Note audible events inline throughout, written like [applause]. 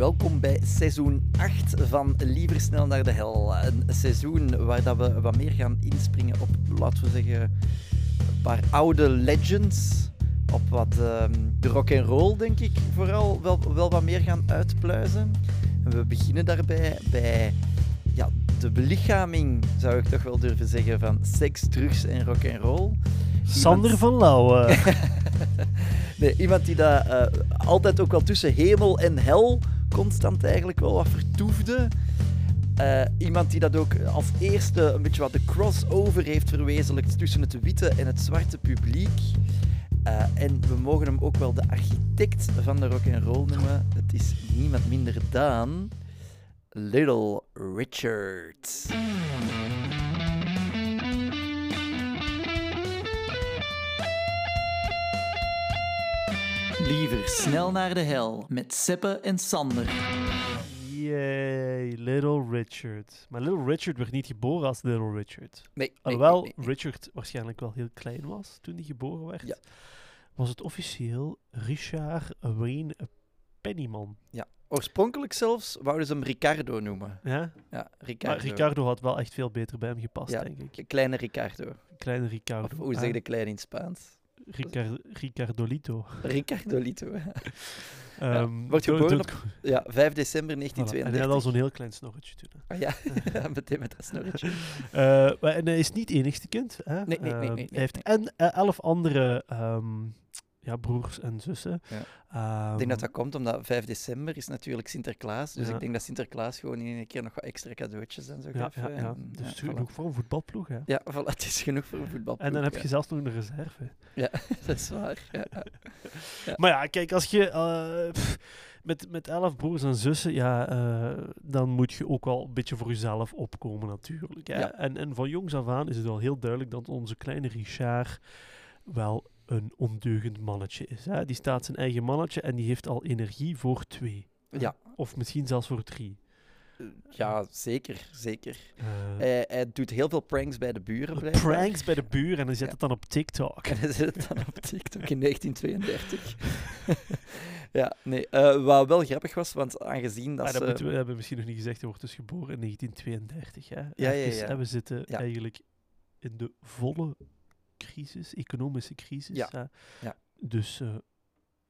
Welkom bij seizoen 8 van Liever snel naar de hel. Een seizoen waar dat we wat meer gaan inspringen op, laten we zeggen, een paar oude legends. Op wat ehm, de rock and roll, denk ik, vooral wel, wel wat meer gaan uitpluizen. En we beginnen daarbij bij ja, de belichaming, zou ik toch wel durven zeggen, van seks, drugs en rock and roll. Sander van Lauwen. [laughs] Nee, iemand die daar eh, altijd ook wel tussen hemel en hel constant eigenlijk wel wat vertoefde. Eh, iemand die dat ook als eerste een beetje wat de crossover heeft verwezenlijkt tussen het witte en het zwarte publiek. Eh, en we mogen hem ook wel de architect van de rock and roll noemen. Het is niemand minder dan Little Richard. Liever snel naar de hel met Seppe en Sander. Yay, Little Richard. Maar Little Richard werd niet geboren als Little Richard. Nee, Alhoewel nee, nee. Richard waarschijnlijk wel heel klein was toen hij geboren werd, Ja. was het officieel Richard Wayne Pennyman. Oorspronkelijk zelfs wouden ze hem Ricardo noemen. Ja? Ja, Ricardo. Maar Ricardo had wel echt veel beter bij hem gepast, Ja. denk ik. Kleine Ricardo. Kleine Of Ricardo. hoe zeg je de klein in Spaans? Ricar Ricardolito. Ricardolito. [laughs] Ehm, wordt dood- geboren dood- Ja, 5 december Voilà. En 1932. hij had al zo'n heel klein snorretje toen. hè. Ah, ja, [laughs] ja, meteen met dat snorretje. [laughs] Eh, maar, en hij is niet het enigste kind. Hè? Nee, nee, nee, Ehm, nee, hij heeft en eh, elf andere ehm, ja, broers en zussen. Ja. Ehm, Ik denk dat dat komt omdat 5 december is natuurlijk Sinterklaas. Dus Ja. ik denk dat Sinterklaas gewoon in een keer nog wat extra cadeautjes en zo ja, geeft. ja, ja. en, Dus ja, voilà. genoeg voor een voetbalploeg. Hè? Ja, voilà, het is genoeg voor een voetbalploeg. En dan heb ja. je zelfs nog een reserve. [laughs] Dat is waar. Ja. Ja. Maar ja, kijk, als je eh, pff, met, met elf broers en zussen, ja, eh, dan moet je ook wel een beetje voor jezelf opkomen natuurlijk. Hè? Ja. En, en van jongs af aan is het wel heel duidelijk dat onze kleine Richard wel een ondeugend mannetje is. Hè? Die staat zijn eigen mannetje en die heeft al energie voor twee. Ja. Of misschien zelfs voor drie. ja, zeker. zeker. Eh, Hij, hij doet heel veel pranks bij de buren, blijkbaar. pranks bij de buren en hij zet Ja. het dan op TikTok. [laughs] En hij zet het dan op TikTok in 1932. [laughs] ja, nee. eh, wat wel grappig was, want aangezien dat Maar dat ze... moeten we hebben we misschien nog niet gezegd. Hij wordt dus geboren in 1932. Hè? ja, ja. hè, we zitten Ja. eigenlijk in de volle crisis, economische crisis. Ja, hè. ja. Dus eh,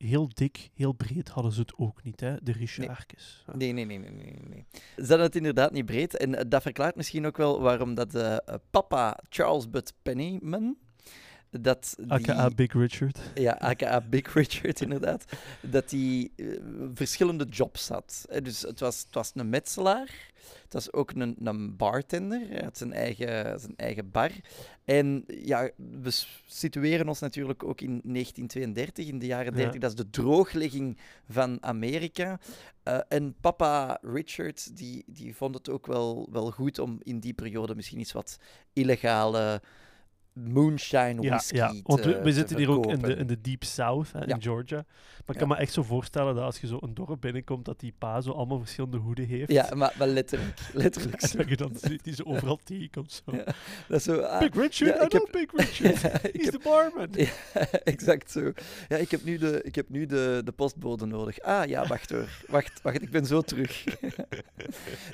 heel dik, heel breed hadden ze het ook niet, hè? de Richardkes. Nee, nee, nee, nee, nee, nee. Ze hadden het inderdaad niet breed. En eh, dat verklaart misschien ook wel waarom dat eh, eh, papa Charles Bud Pennyman... Dat die, AKA Big Richard. Ja, aka Big [laughs] Richard, inderdaad. Dat hij eh, verschillende jobs had. Eh, Dus het was, het was een metselaar. Het was ook een, een bartender. Hij had zijn eigen, zijn eigen bar. En ja, we situeren ons natuurlijk ook in 1932, in de jaren Ja. 30. Dat is de drooglegging van Amerika. Eh, en papa Richard, die, die vond het ook wel, wel goed om in die periode misschien iets wat illegale moonshine whisky ja, want we, te- we te zitten hier ook in de, in de Deep South, hè, Ja. in Georgia. Maar ik kan me echt zo voorstellen dat als je zo een dorp binnenkomt, dat die pa zo allemaal verschillende hoeden heeft. Ja, maar, maar letterlijk. [laughs] letterlijk dat je dan ziet die ze overal tegenkomt. Zo. Dat is zo, ah, Big Richard, ik heb- Big [laughs] Richard. He's heb- the barman. Ja, [laughs] exact zo. Ja, ik heb nu de, ik heb nu de, de postbode nodig. Ah ja, wacht hoor. Wacht, wacht, ik ben zo terug.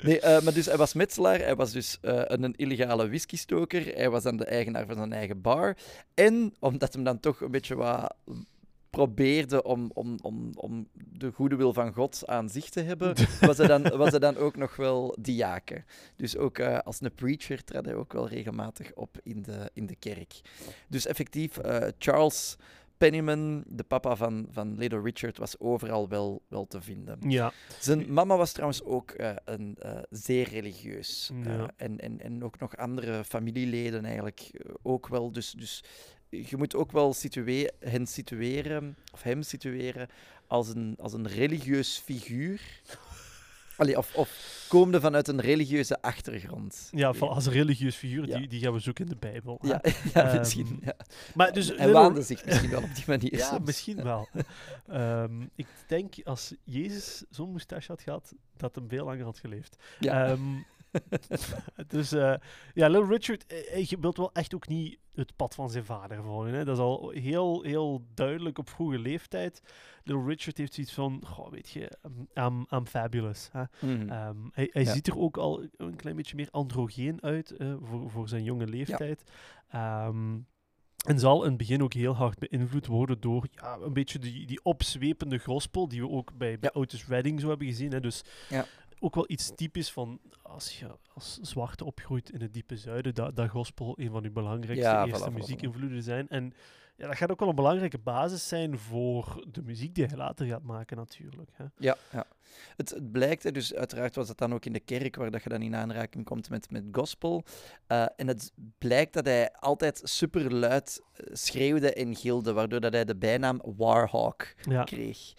nee, eh, maar dus hij was metselaar, hij was dus eh, een, een illegale whiskystoker, hij was dan de eigenaar van zijn eigen bar. En omdat hem dan toch een beetje wat probeerde om, om, om, om de goede wil van God aan zich te hebben, [laughs] was hij dan, was hij dan ook nog wel diaken. Dus ook eh, als een preacher trad hij ook wel regelmatig op in de, in de kerk. Dus effectief, eh, Charles Pennyman, de papa van, van Little Richard, was overal wel, wel te vinden. Ja, Zijn mama was trouwens ook eh, een, eh, zeer religieus. Ja. Eh, en, en, en ook nog andere familieleden eigenlijk ook wel. Dus, dus je moet ook wel situe- hen situeren, of hem situeren, als een, als een religieus figuur. Allee, of, of komende vanuit een religieuze achtergrond. ja van, als een religieus figuur, Ja. die, die gaan we zoeken in de Bijbel. Ja, [laughs] ja Ehm, misschien. Ja. Maar dus, Hij waande zich misschien wel op die manier. [laughs] Ja, soms. misschien wel. [laughs] Ehm, ik denk als Jezus zo'n moustache had gehad, dat hem veel langer had geleefd. Ja. Ehm, [laughs] dus eh, ja, Little Richard, eh, eh, je wilt wel echt ook niet het pad van zijn vader volgen. Hè? Dat is al heel, heel duidelijk op vroege leeftijd. Little Richard heeft zoiets van, goh, weet je, I'm, I'm fabulous. Hè? Mhm. Ehm, hij hij Ja. ziet er ook al een klein beetje meer androgeen uit voor, voor zijn jonge leeftijd. Ehm, en zal in het begin ook heel hard beïnvloed worden door ja, een beetje die, die opzwepende gospel die we ook bij, bij Ja. Otis Redding zo hebben gezien. Hè. Dus Ja. Ook wel iets typisch van als je als zwarte opgroeit in het diepe zuiden, dat, dat gospel een van uw belangrijkste Ja, eerste voilà, muziekinvloeden zijn. En ja, dat gaat ook wel een belangrijke basis zijn voor de muziek die hij later gaat maken natuurlijk. Hè. Ja, ja. Het, het blijkt, hè, dus uiteraard was het dan ook in de kerk waar dat je dan in aanraking komt met, met gospel. Eh, en het blijkt dat hij altijd super luid schreeuwde en gilde, waardoor dat hij de bijnaam Warhawk Ja. kreeg.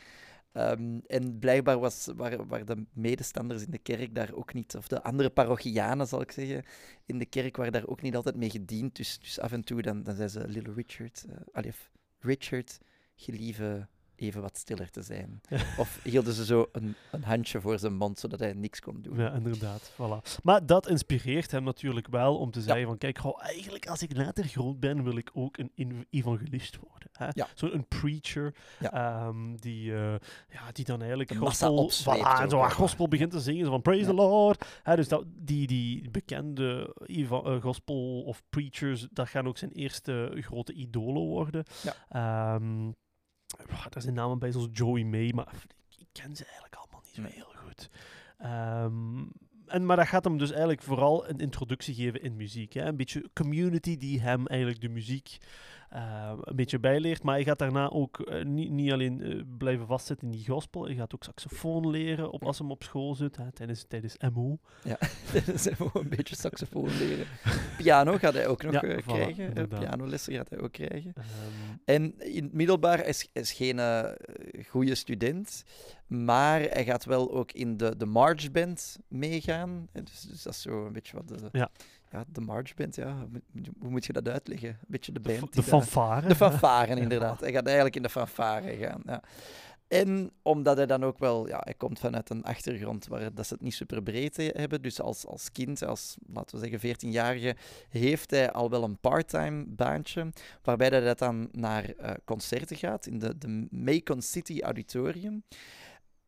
Ehm, en blijkbaar was, waren, de medestanders in de kerk daar ook niet, of de andere parochianen zal ik zeggen, in de kerk waren daar ook niet altijd mee gediend. Dus, dus af en toe dan, dan zei ze, Little Richard, of, Richard, gelieve even wat stiller te zijn. [laughs] Of hielden ze zo een, een handje voor zijn mond, zodat hij niks kon doen. Ja, inderdaad. Voilà. Maar dat inspireert hem natuurlijk wel om te zeggen van, kijk, goh, eigenlijk als ik later groot ben, wil ik ook een ev- evangelist worden. Hè? Ja. Zo'n preacher, ehm, die, eh, ja, die dan eigenlijk gospel, voilà, zo gospel begint te zingen, zo van praise the Lord. Hè, dus dat, die, die bekende eh, gospel of preachers, dat gaan ook zijn eerste grote idolen worden. Ja. Ehm, daar zijn namen bij zoals Joey May, maar ik ken ze eigenlijk allemaal niet zo Nee. heel goed. Ehm, en, maar dat gaat hem dus eigenlijk vooral een introductie geven in muziek. Hè? Een beetje community die hem eigenlijk de muziek eh, een beetje bijleert. Maar hij gaat daarna ook eh, niet, niet alleen eh, blijven vastzitten in die gospel. Hij gaat ook saxofoon leren op, als hij op school zit, hè, tijdens, tijdens MO. Dat is gewoon een beetje saxofoon leren. Piano gaat hij ook nog Ja, voilà, krijgen. inderdaad. pianolessen gaat hij ook krijgen. Ehm, En in het middelbaar is, is geen goede student, maar hij gaat wel ook in de, de March Band meegaan. Dus, dus dat is zo een beetje wat de, Ja. ja, de March Band, ja. Hoe moet- je dat uitleggen? Een beetje de de band. de daar- fanfare. De fanfaren, [laughs] Ja, inderdaad. Hij gaat eigenlijk in de fanfare gaan. Ja. En omdat hij dan ook wel, ja, hij komt vanuit een achtergrond waar dat ze het niet super breed he- hebben. Dus als, als kind, als laten we zeggen 14-jarige, heeft hij al wel een parttime baantje. Waarbij dat hij dan naar eh, concerten gaat in de, de Macon City Auditorium.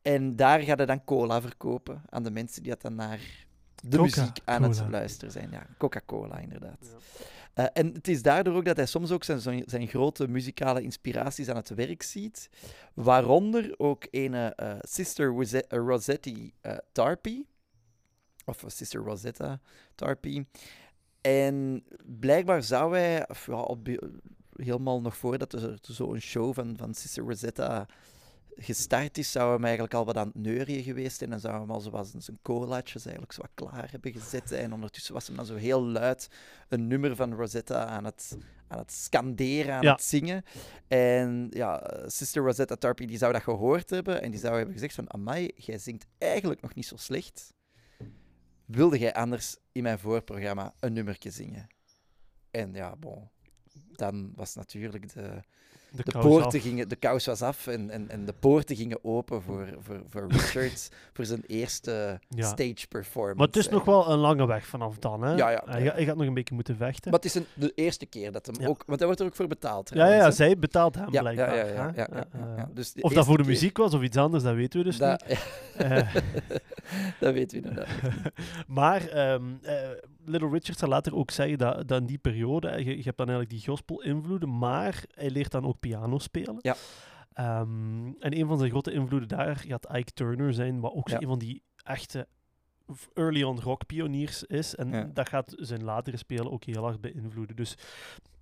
En daar gaat hij dan cola verkopen aan de mensen die dat dan naar de muziek aan het luisteren zijn. Ja, Coca-Cola, inderdaad. Ja. Eh, en het is daardoor ook dat hij soms ook zijn, zijn, grote muzikale inspiraties aan het werk ziet. Waaronder ook ene eh, Sister Rose- eh, Rossetti Tarpey. Of Sister Rosetta Tarpey. En blijkbaar zou hij, of ja, op, helemaal nog voordat er zo'n show van, van Sister Rosetta gestart is, zou hem eigenlijk al wat aan het neurien geweest zijn. En zou hem al zo wat zijn colaatjes eigenlijk zo wat klaar hebben gezet. En ondertussen was hem dan zo heel luid een nummer van Rosetta aan het, aan het scanderen, aan Ja. het zingen. En ja, Sister Rosetta Tarpey die zou dat gehoord hebben. En die zou hebben gezegd van, amai, jij zingt eigenlijk nog niet zo slecht. Wilde jij anders in mijn voorprogramma een nummertje zingen? En ja, bon. Dan was natuurlijk de, De, poorten af. gingen, de kous was af en, en, en de poorten gingen open voor, voor, voor [laughs] Richard voor zijn eerste Ja. stage performance. Maar het is nog wel een lange weg vanaf dan. Hè? Ja, ja. Hij, ga- hij gaat nog een beetje moeten vechten. Maar het is een, de eerste keer dat hem ook... Want hij wordt er ook voor betaald, ja, trouwens, ja, zij betaalt hem blijkbaar. ja, ja, ja, hè? ja, ja, Eh, ja. Dus Of dat voor de keer- muziek was of iets anders, dat weten we dus niet. [laughs] Eh, [laughs] [laughs] dat weten we inderdaad. [laughs] maar ehm, eh, Little Richard zal later ook zeggen dat, dat in die periode, je, je hebt dan eigenlijk die gospel-invloeden, maar hij leert dan ook piano spelen. Ja. Ehm, en een van zijn grote invloeden daar gaat Ike Turner zijn, wat ook Ja. een van die echte early on rock pioniers is. En Ja. dat gaat zijn latere spelen ook heel erg beïnvloeden. Dus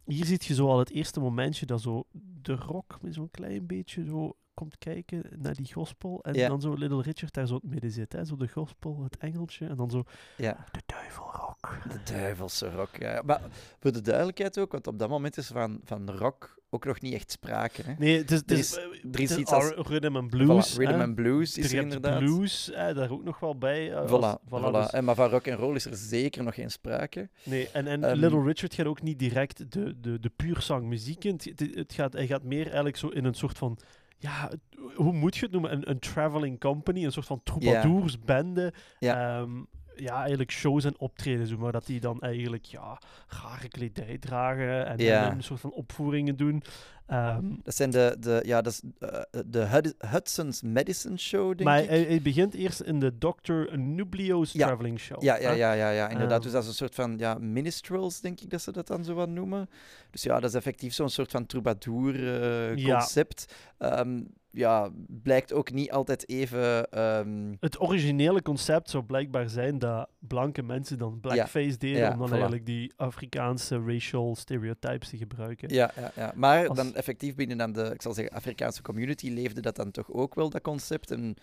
hier zie je zo al het eerste momentje dat zo de rock met zo'n klein beetje zo komt kijken naar die gospel. En Ja. dan zo Little Richard daar zo in het midden zit. Hè? Zo de gospel, het engeltje. En dan zo Ja, de duivelrock. de duivelse rock. Ja. Maar voor de duidelijkheid ook, want op dat moment is van, van rock ook nog niet echt sprake. Hè? Nee, het is, het Er is, er is iets als- rhythm and blues. Voilà, rhythm and blues is Er er inderdaad. blues, hè, daar ook nog wel bij. eh, Voilà, als- voilà. dus- En, maar van rock en roll is er zeker nog geen sprake. nee, en, en Ehm, Little Richard gaat ook niet direct de, de, de puur zang muziek in. Het- het gaat, hij gaat meer eigenlijk zo in een soort van... Ja, hoe moet je het noemen? Een, een traveling company, een soort van troubadoursbende. Ja. Ehm, ja, eigenlijk shows en optredens doen, maar dat die dan eigenlijk ja, rare kledij dragen en, Ja. en een soort van opvoeringen doen. Ehm, Dat zijn de, de, ja, dat is, eh, de Hud- Hudson's Medicine Show, denk maar ik. hij, hij begint eerst in de Dr. Nublio's Ja. Traveling Show. Ja, ja, ja, ja, ja, inderdaad. Ehm. dus dat is een soort van ja, minstrels, denk ik dat ze dat dan zo wat noemen. Dus ja, dat is effectief zo'n soort van troubadour-concept. Ja. Ja, blijkt ook niet altijd even... ehm, Het originele concept zou blijkbaar zijn dat blanke mensen dan blackface deden Ja, om dan voilà. eigenlijk die Afrikaanse racial stereotypes te gebruiken. ja, ja, ja, maar Als- dan effectief binnen dan de, ik zal zeggen, Afrikaanse community leefde dat dan toch ook wel, dat concept. En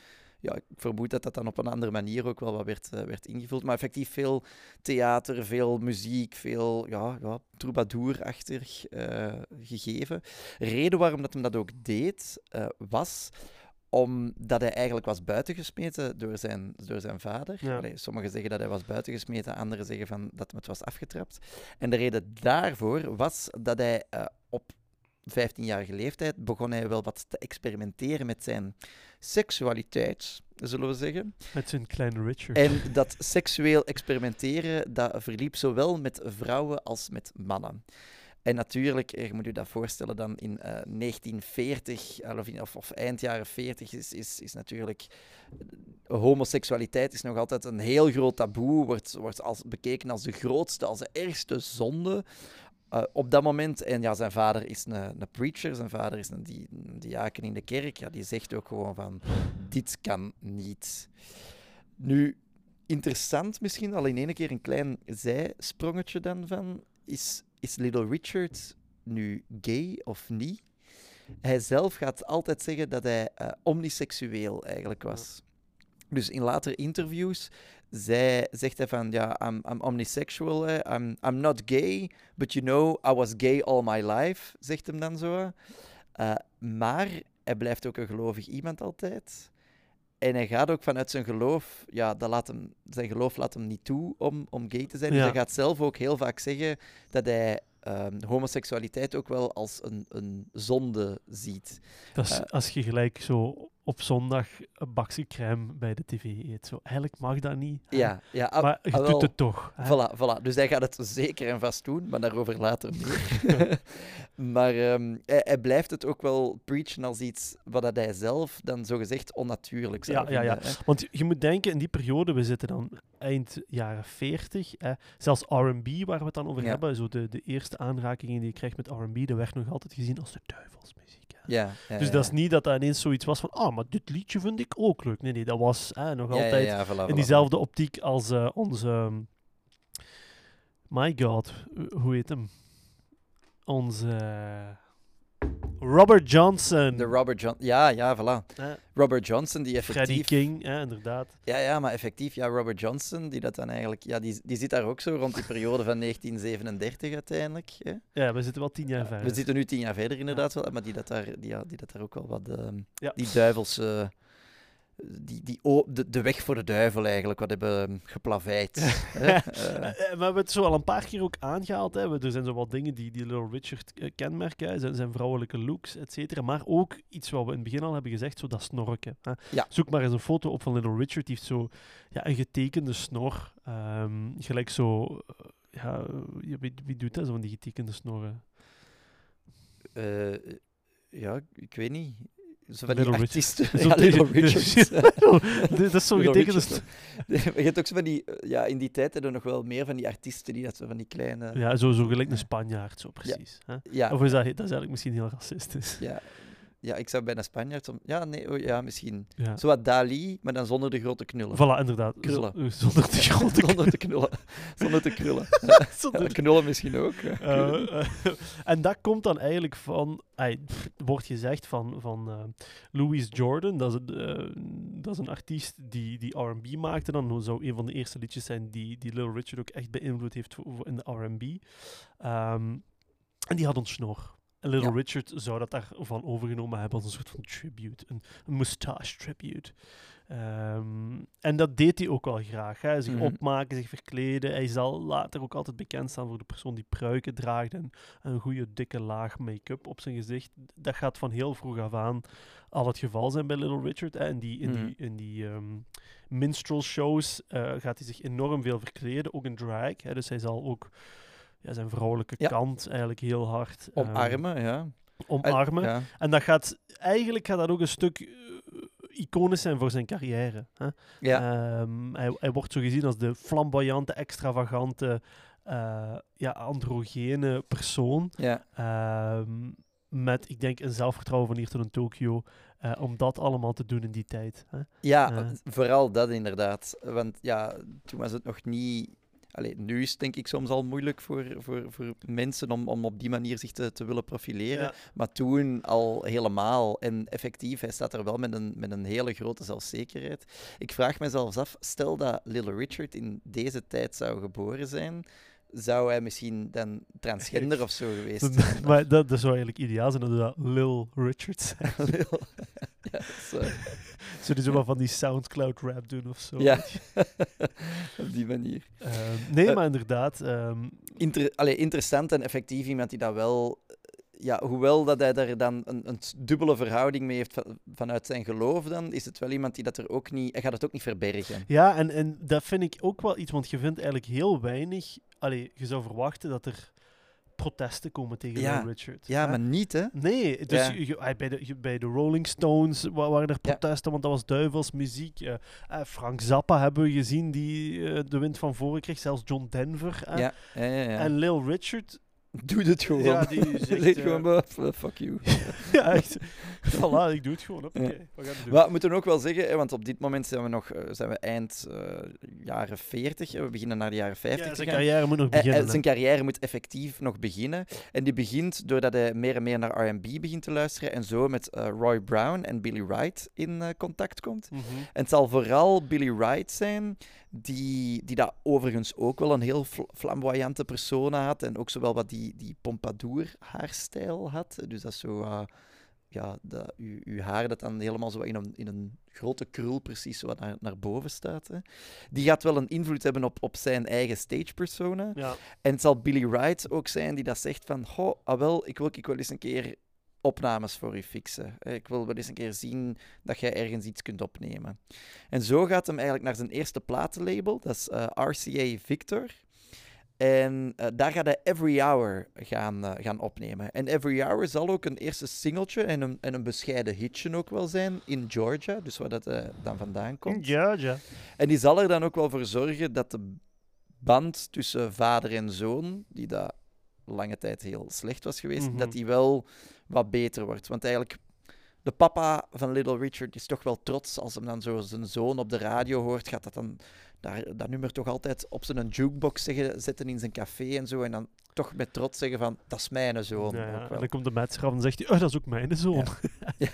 ja, ik vermoed dat dat dan op een andere manier ook wel wat werd, eh, werd ingevuld. Maar effectief veel theater, veel muziek, veel ja, ja, troubadour-achtig eh, gegeven. Reden waarom dat hem dat ook deed, eh, was omdat hij eigenlijk was buitengesmeten door zijn, door zijn vader. Ja. Allee, sommigen zeggen dat hij was buitengesmeten, anderen zeggen van dat hem het was afgetrapt. En de reden daarvoor was dat hij op 15-jarige leeftijd begon hij wel wat te experimenteren met zijn seksualiteit, zullen we zeggen. Met zijn kleine Richard. En dat seksueel experimenteren, dat verliep zowel met vrouwen als met mannen. En natuurlijk, eh, je moet je dat voorstellen, dan in eh, 1940, of, in- of, of eind jaren 40, is, is, is natuurlijk eh, homoseksualiteit is nog altijd een heel groot taboe, wordt, wordt als, bekeken als de grootste, als de ergste zonde. Eh, op dat moment, en ja, zijn vader is een, een preacher, zijn vader is een, di- een diaken in de kerk, ja, die zegt ook gewoon van, dit kan niet. Nu, interessant misschien, al in één keer een klein zijsprongetje dan van, is, is Little Richard nu gay of niet? Hij zelf gaat altijd zeggen dat hij eh, omniseksueel eigenlijk was. Dus in latere interviews zij, zegt hij van, ja, I'm, I'm omnisexual. I'm, I'm not gay, but you know, I was gay all my life, zegt hem dan zo. Eh, maar hij blijft ook een gelovig iemand altijd. En hij gaat ook vanuit zijn geloof, ja, dat laat hem, zijn geloof laat hem niet toe om, om gay te zijn. Dus hij gaat zelf ook heel vaak zeggen dat hij ehm, homoseksualiteit ook wel als een, een zonde ziet. Dat is eh, als je gelijk zo op zondag een bakje crème bij de tv eet. Zo, eigenlijk mag dat niet. hè. Ja, ja maar je doet het toch. hè. Voilà, voilà. Dus hij gaat het zeker en vast doen, maar daarover later meer. [laughs] maar ehm, hij, hij blijft het ook wel preachen als iets wat dat hij zelf dan zogezegd onnatuurlijk zou Ja, ja, ja. hè. Want je moet denken, in die periode, we zitten dan eind jaren 40. Hè, zelfs R&B, waar we het dan over Ja. hebben, zo de, de eerste aanrakingen die je krijgt met R&B, dat werd nog altijd gezien als de duivelsmuziek. Ja, ja, Dus dat is niet dat dat ineens zoiets was van, ah, maar dit liedje vind ik ook leuk. Nee, nee, dat was nog altijd voilà, in diezelfde optiek als eh, onze... ehm, my god, hoe heet hem? Onze... Robert Johnson. De Robert John... Ja, ja, voilà. Robert Johnson, die Freddie effectief... King, hè, inderdaad. Ja, ja, maar effectief, ja, Robert Johnson, die dat dan eigenlijk... Ja, die, die zit daar ook zo rond die periode van 1937 uiteindelijk. Ja, we zitten wel tien jaar verder. We zitten nu tien jaar verder inderdaad wel, maar die dat daar, die, ja, die dat daar ook wel wat... ehm, Ja. Die duivelse... Die, die, de, de weg voor de duivel eigenlijk, wat hebben ehm, geplaveid. [laughs] hè? Eh, Eh, eh, we hebben het zo al een paar keer ook aangehaald. Hè. Er zijn zo wat dingen die, die Little Richard kenmerken. Zijn, zijn vrouwelijke looks, et cetera. Maar ook iets wat we in het begin al hebben gezegd, zo dat snorken. Hè. Ja. Zoek maar eens een foto op van Little Richard. Die heeft zo ja, een getekende snor. Ehm, gelijk zo... ja, wie, wie doet dat, zo van die getekende snorren? eh, ja, ik weet niet. Zo van die Little artiesten. [laughs] [laughs] Ja, Little [laughs] dat is zo'n getekende. Je hebt ook zo van die... eh, Ja, in die tijd hadden we nog wel meer van die artiesten die dat zo van die kleine... Ja, zo, zo gelijk een Spanjaard, zo precies. Hè. Ja, Of is dat, dat is eigenlijk misschien heel racistisch. ja, ja, ik zou bijna Spanjaard... om- Ja, nee, oh, ja, misschien. Ja. Zo wat Dali, maar dan zonder de grote knullen. Voilà, inderdaad. Krullen. Z- zonder de [laughs] grote zonder te knullen. Zonder te krullen. [laughs] zonder Ja, de- knullen misschien ook. Eh, eh, en dat komt dan eigenlijk van, pff, wordt gezegd van, van eh, Louis Jordan, dat is, een, eh, dat is een artiest die, die R&B maakte. Dan zou een van de eerste liedjes zijn die, die Little Richard ook echt beïnvloed heeft in de R&B. Ehm, en die had een snor. En Little Ja. Richard zou dat daarvan overgenomen hebben als een soort van tribute, een, een moustache tribute. Ehm, en dat deed hij ook wel graag. Hè. Zich Mhm. opmaken, zich verkleden. Hij zal later ook altijd bekend staan voor de persoon die pruiken draagt en een goede dikke laag make-up op zijn gezicht. Dat gaat van heel vroeg af aan al het geval zijn bij Little Richard. Hè. In die, in Mhm. die, in die ehm, minstrel shows eh, gaat hij zich enorm veel verkleden, ook in drag. Hè. Dus hij zal ook ja, zijn vrouwelijke Ja. kant eigenlijk heel hard ehm, Omarmen, ja. omarmen. Ja. En dat gaat, eigenlijk gaat dat ook een stuk eh, iconisch zijn voor zijn carrière. Hè? Ja. Ehm, hij, hij wordt zo gezien als de flamboyante, extravagante, eh, ja, androgene persoon. ja. Ehm, met, ik denk, een zelfvertrouwen van hier tot in Tokio. eh, om dat allemaal te doen in die tijd. Hè? Ja, Ja. vooral dat inderdaad. Want ja, toen was het nog niet. Allee, nu is het denk ik soms al moeilijk voor, voor, voor mensen om, om op die manier zich te, te willen profileren. Ja. Maar toen al helemaal. En effectief, hij staat er wel met een, met een hele grote zelfzekerheid. Ik vraag me zelfs af, stel dat Little Richard in deze tijd zou geboren zijn, zou hij misschien dan transgender of zo geweest [laughs] zijn? maar dat, dat zou eigenlijk ideaal zijn dat dat Lil Richard [laughs] zijn. Lil- [laughs] ja, zo wel van die Soundcloud rap doen of zo? ja, op die manier. Ehm, nee, Eh, maar inderdaad. Inter allee, interessant en effectief iemand die dat wel... eh, Ja, hoewel dat hij daar dan een, een dubbele verhouding mee heeft van- vanuit zijn geloof, dan is het wel iemand die dat er ook niet... Hij gaat het ook niet verbergen. Ja, en, en dat vind ik ook wel iets, want je vindt eigenlijk heel weinig. Allee, je zou verwachten dat er protesten komen tegen Ja, Little Richard. Ja, maar niet, hè? Nee, dus Ja. je- je- hij- bij, de, je- bij de Rolling Stones wa- waren er protesten, want dat was duivelsmuziek. Eh, eh, Frank Zappa hebben we gezien, die eh, de wind van voren kreeg. Zelfs John Denver. Ja, ja, ja. ja. En Lil Richard, [laughs] Doe het gewoon. Ja, die zegt, [laughs] eh, gewoon, "Bah, f- fuck you. [laughs] ja echt. voilà, ik doe het gewoon. Oké, Ja. wat gaan we doen? Maar we moeten ook wel zeggen, hè, want op dit moment zijn we nog eh, zijn we eind eh, jaren 40. hè, We beginnen naar de jaren 50 ja, zijn carrière moet nog beginnen. hè. zijn carrière moet effectief nog beginnen. En die begint doordat hij meer en meer naar R&B begint te luisteren en zo met eh, Roy Brown en Billy Wright in eh, contact komt. Mhm. En het zal vooral Billy Wright zijn, die, die dat overigens ook wel een heel fl- flamboyante persona had. En ook zo wel wat die, die pompadour-haarstijl had. Dus dat zo... eh, ja, dat, uw, uw haar dat dan helemaal zo in een, in een grote krul precies zo wat naar, naar boven staat. Hè. Die gaat wel een invloed hebben op, op zijn eigen stage-persona. Ja. En het zal Billy Wright ook zijn die dat zegt van... Goh, ah wel, ik wil, ik wil eens een keer opnames voor u fixen. Eh, Ik wil wel eens een keer zien dat jij ergens iets kunt opnemen. En zo gaat hem eigenlijk naar zijn eerste platenlabel. Dat is eh, RCA Victor. En eh, daar gaat hij Every Hour gaan, gaan opnemen. En Every Hour zal ook een eerste singeltje en een, en een bescheiden hitje ook wel zijn in Georgia. Dus waar dat dan vandaan komt. Ja, ja. En die zal er dan ook wel voor zorgen dat de band tussen vader en zoon, die dat lange tijd heel slecht was geweest, Mhm. dat die wel wat beter wordt. Want eigenlijk, de papa van Little Richard is toch wel trots als hem dan zo zijn zoon op de radio hoort, gaat dat dan daar, dat nummer toch altijd op zijn jukebox zeggen, zetten in zijn café en zo, en dan toch met trots zeggen van, dat is mijn zoon. Ja, En dan komt de af en zegt hij, oh, dat is ook mijn zoon. Ja, [laughs]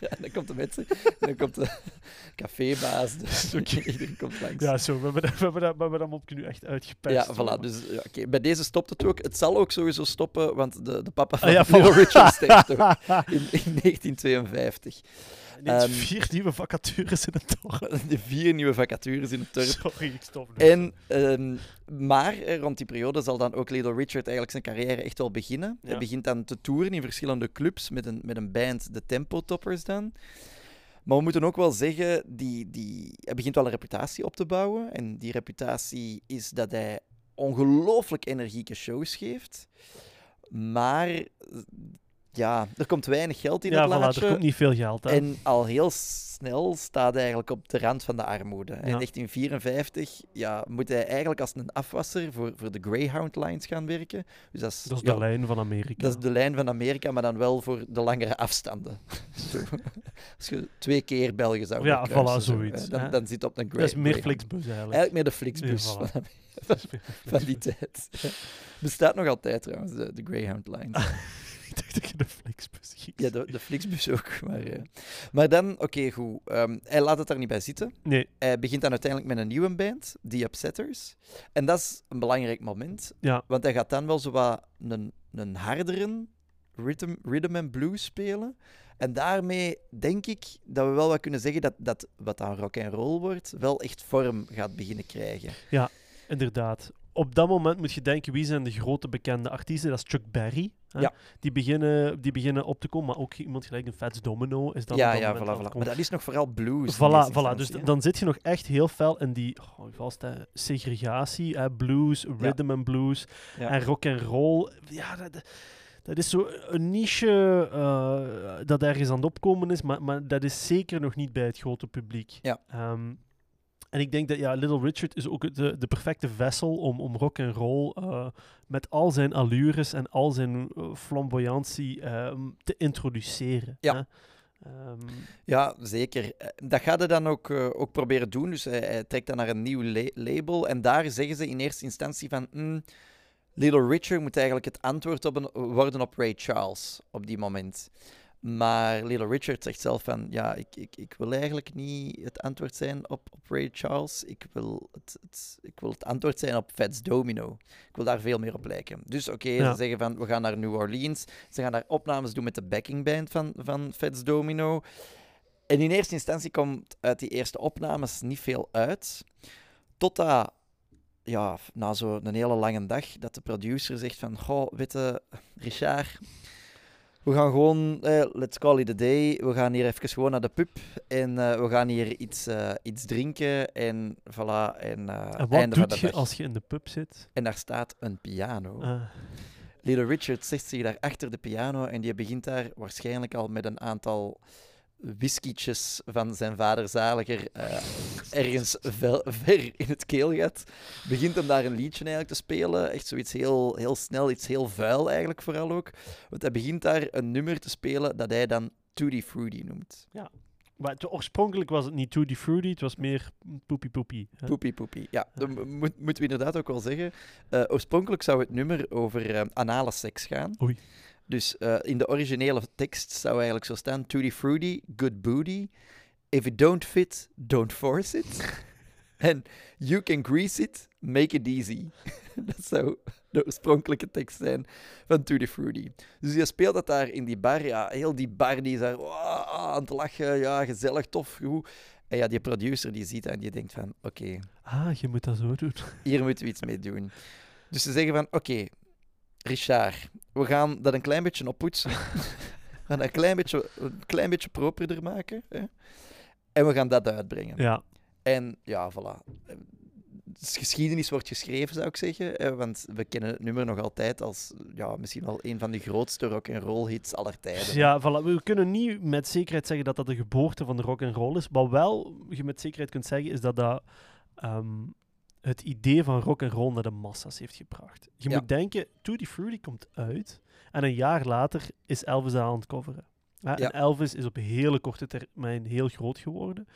ja, dan komt de mensen, en dan komt de [laughs] cafébaas, dus [laughs] iedereen komt langs. Ja, zo, we hebben, dat, we hebben, dat, we hebben dat mopje nu echt uitgepest. Ja, voilà. Dus ja, oké, bij deze stopt het ook. Het zal ook sowieso stoppen, want de, de papa van Ah, ja. Richard sterft ook in, in 1952. Ehm, vier nieuwe vacatures in het dorp. [laughs] De vier nieuwe vacatures in het dorp. Sorry, ik stop nu. En, ehm, maar eh, rond die periode zal dan ook Little Richard eigenlijk zijn carrière echt wel beginnen. Ja. Hij begint dan te toeren in verschillende clubs met een, met een band, de Tempo Toppers dan. Maar we moeten ook wel zeggen, die, die, hij begint wel een reputatie op te bouwen. En die reputatie is dat hij ongelooflijk energieke shows geeft. Maar ja, er komt weinig geld in ja, het voilà, laadje. er komt niet veel geld aan. En al heel snel staat hij eigenlijk op de rand van de armoede. In Ja. 1954 ja, moet hij eigenlijk als een afwasser voor, voor de Greyhound Lines gaan werken. Dus dat is, dat is ja, de lijn van Amerika. dat is de lijn van Amerika, maar dan wel voor de langere afstanden. [laughs] Als je twee keer België zou Ja, voilà, zo, zoiets, hè, Dan, hè. dan zit op een dat is meer Greyhound. Flixbus eigenlijk. Eigenlijk meer de Flixbus Ja, voilà. van, [laughs] [laughs] die tijd. Bestaat nog altijd trouwens, de, de Greyhound Lines. Dacht dat je de Flixbus ging Ja, de, de Flixbus ook. Maar, eh. maar dan, oké, goed. Ehm, hij laat het daar niet bij zitten. Nee, Hij begint dan uiteindelijk met een nieuwe band, The Upsetters. En dat is een belangrijk moment, ja. want hij gaat dan wel zo wat een, een hardere rhythm, rhythm and blues spelen. En daarmee denk ik dat we wel wat kunnen zeggen dat, dat wat aan rock en roll wordt, wel echt vorm gaat beginnen krijgen. Inderdaad. Op dat moment moet je denken, wie zijn de grote bekende artiesten? Dat is Chuck Berry. Hè? Ja. Die, beginnen, die beginnen op te komen, maar ook iemand gelijk een Fats Domino is dan ja, dat ja, voilà, voilà. Maar dat is nog vooral blues. Voilà, voilà. Dus dan zit je nog echt heel fel in die oh, vast, hè, segregatie, hè, blues, rhythm and blues Ja. en rock and roll. Ja, dat, dat is zo een niche eh, dat ergens aan het opkomen is, maar, maar dat is zeker nog niet bij het grote publiek. Ja. Ehm, en ik denk dat ja, Little Richard is ook de, de perfecte vessel om, om rock and roll eh, met al zijn allures en al zijn eh, flamboyantie ehm, te introduceren. Ja. hè. Ehm, Ja, zeker. Eh, Dat gaat hij dan ook, eh, ook proberen doen. Dus hij, hij trekt dan naar een nieuw la- label. En daar zeggen ze in eerste instantie van... "Hmm, Little Richard moet eigenlijk het antwoord op een, worden op Ray Charles op die moment. Maar Little Richard zegt zelf van... Ja, ik, ik, ik wil eigenlijk niet het antwoord zijn op, op Ray Charles. Ik wil het, het, ik wil het antwoord zijn op Fats Domino. Ik wil daar veel meer op lijken. Dus oké, Ja. ze zeggen van... We gaan naar New Orleans. Ze gaan daar opnames doen met de backingband van, van Fats Domino. En in eerste instantie komt uit die eerste opnames niet veel uit. Totdat, ja, na zo'n hele lange dag, dat de producer zegt van... Goh, weet je, Richard, we gaan gewoon... Eh, let's call it a day. We gaan hier even gewoon naar de pub. En eh, we gaan hier iets, eh, iets drinken. En voilà. En, en wat einde van doet je dag. als je in de pub zit? En daar staat een piano. Ah, Little Richard zegt zich daar achter de piano en die begint daar waarschijnlijk al met een aantal whiskietjes van zijn vader Zaliger eh, ergens vel- ver in het keelgat. Begint hem daar een liedje eigenlijk te spelen. Echt zoiets heel, heel snel, iets heel vuil eigenlijk vooral ook. Want hij begint daar een nummer te spelen dat hij dan Tutti Frutti noemt. maar het- oorspronkelijk was het niet Tutti Frutti, het was meer poepie poepie. hè. Poepie poepie. Ja, dat mo- moet, moeten we inderdaad ook wel zeggen. Eh, oorspronkelijk zou het nummer over eh, anale seks gaan. Oei. Dus eh, in de originele tekst zou eigenlijk zo staan: Tutti fruity, good booty. If it don't fit, don't force it. [laughs] En you can grease it, make it easy. [laughs] dat zou de oorspronkelijke tekst zijn van Tutti Fruity. Dus je speelt dat daar in die bar. Ja, heel die bar die is daar "Wow," aan het lachen. Ja, gezellig, tof, goed. En ja, die producer die ziet dat en die denkt van... Oké, Ah, je moet dat zo doen. hier moeten we iets mee doen. Dus ze zeggen van, oké, Richard, we gaan dat een klein beetje oppoetsen. [laughs] we gaan dat een klein beetje, een klein beetje properder maken. Hè? En we gaan dat uitbrengen. Ja, En ja, voilà. Dus geschiedenis wordt geschreven, zou ik zeggen. hè, Want we kennen het nummer nog altijd als ja, misschien wel een van de grootste rock-and-roll hits aller tijden. ja voilà. we kunnen niet met zekerheid zeggen dat dat de geboorte van de rock and roll is. Wat wel je met zekerheid kunt zeggen, is dat dat ehm, het idee van rock and roll naar de massa's heeft gebracht. Je Ja. moet denken, Tutti Fruity komt uit en een jaar later is Elvis aan het coveren. Ja. En Elvis is op hele korte termijn heel groot geworden.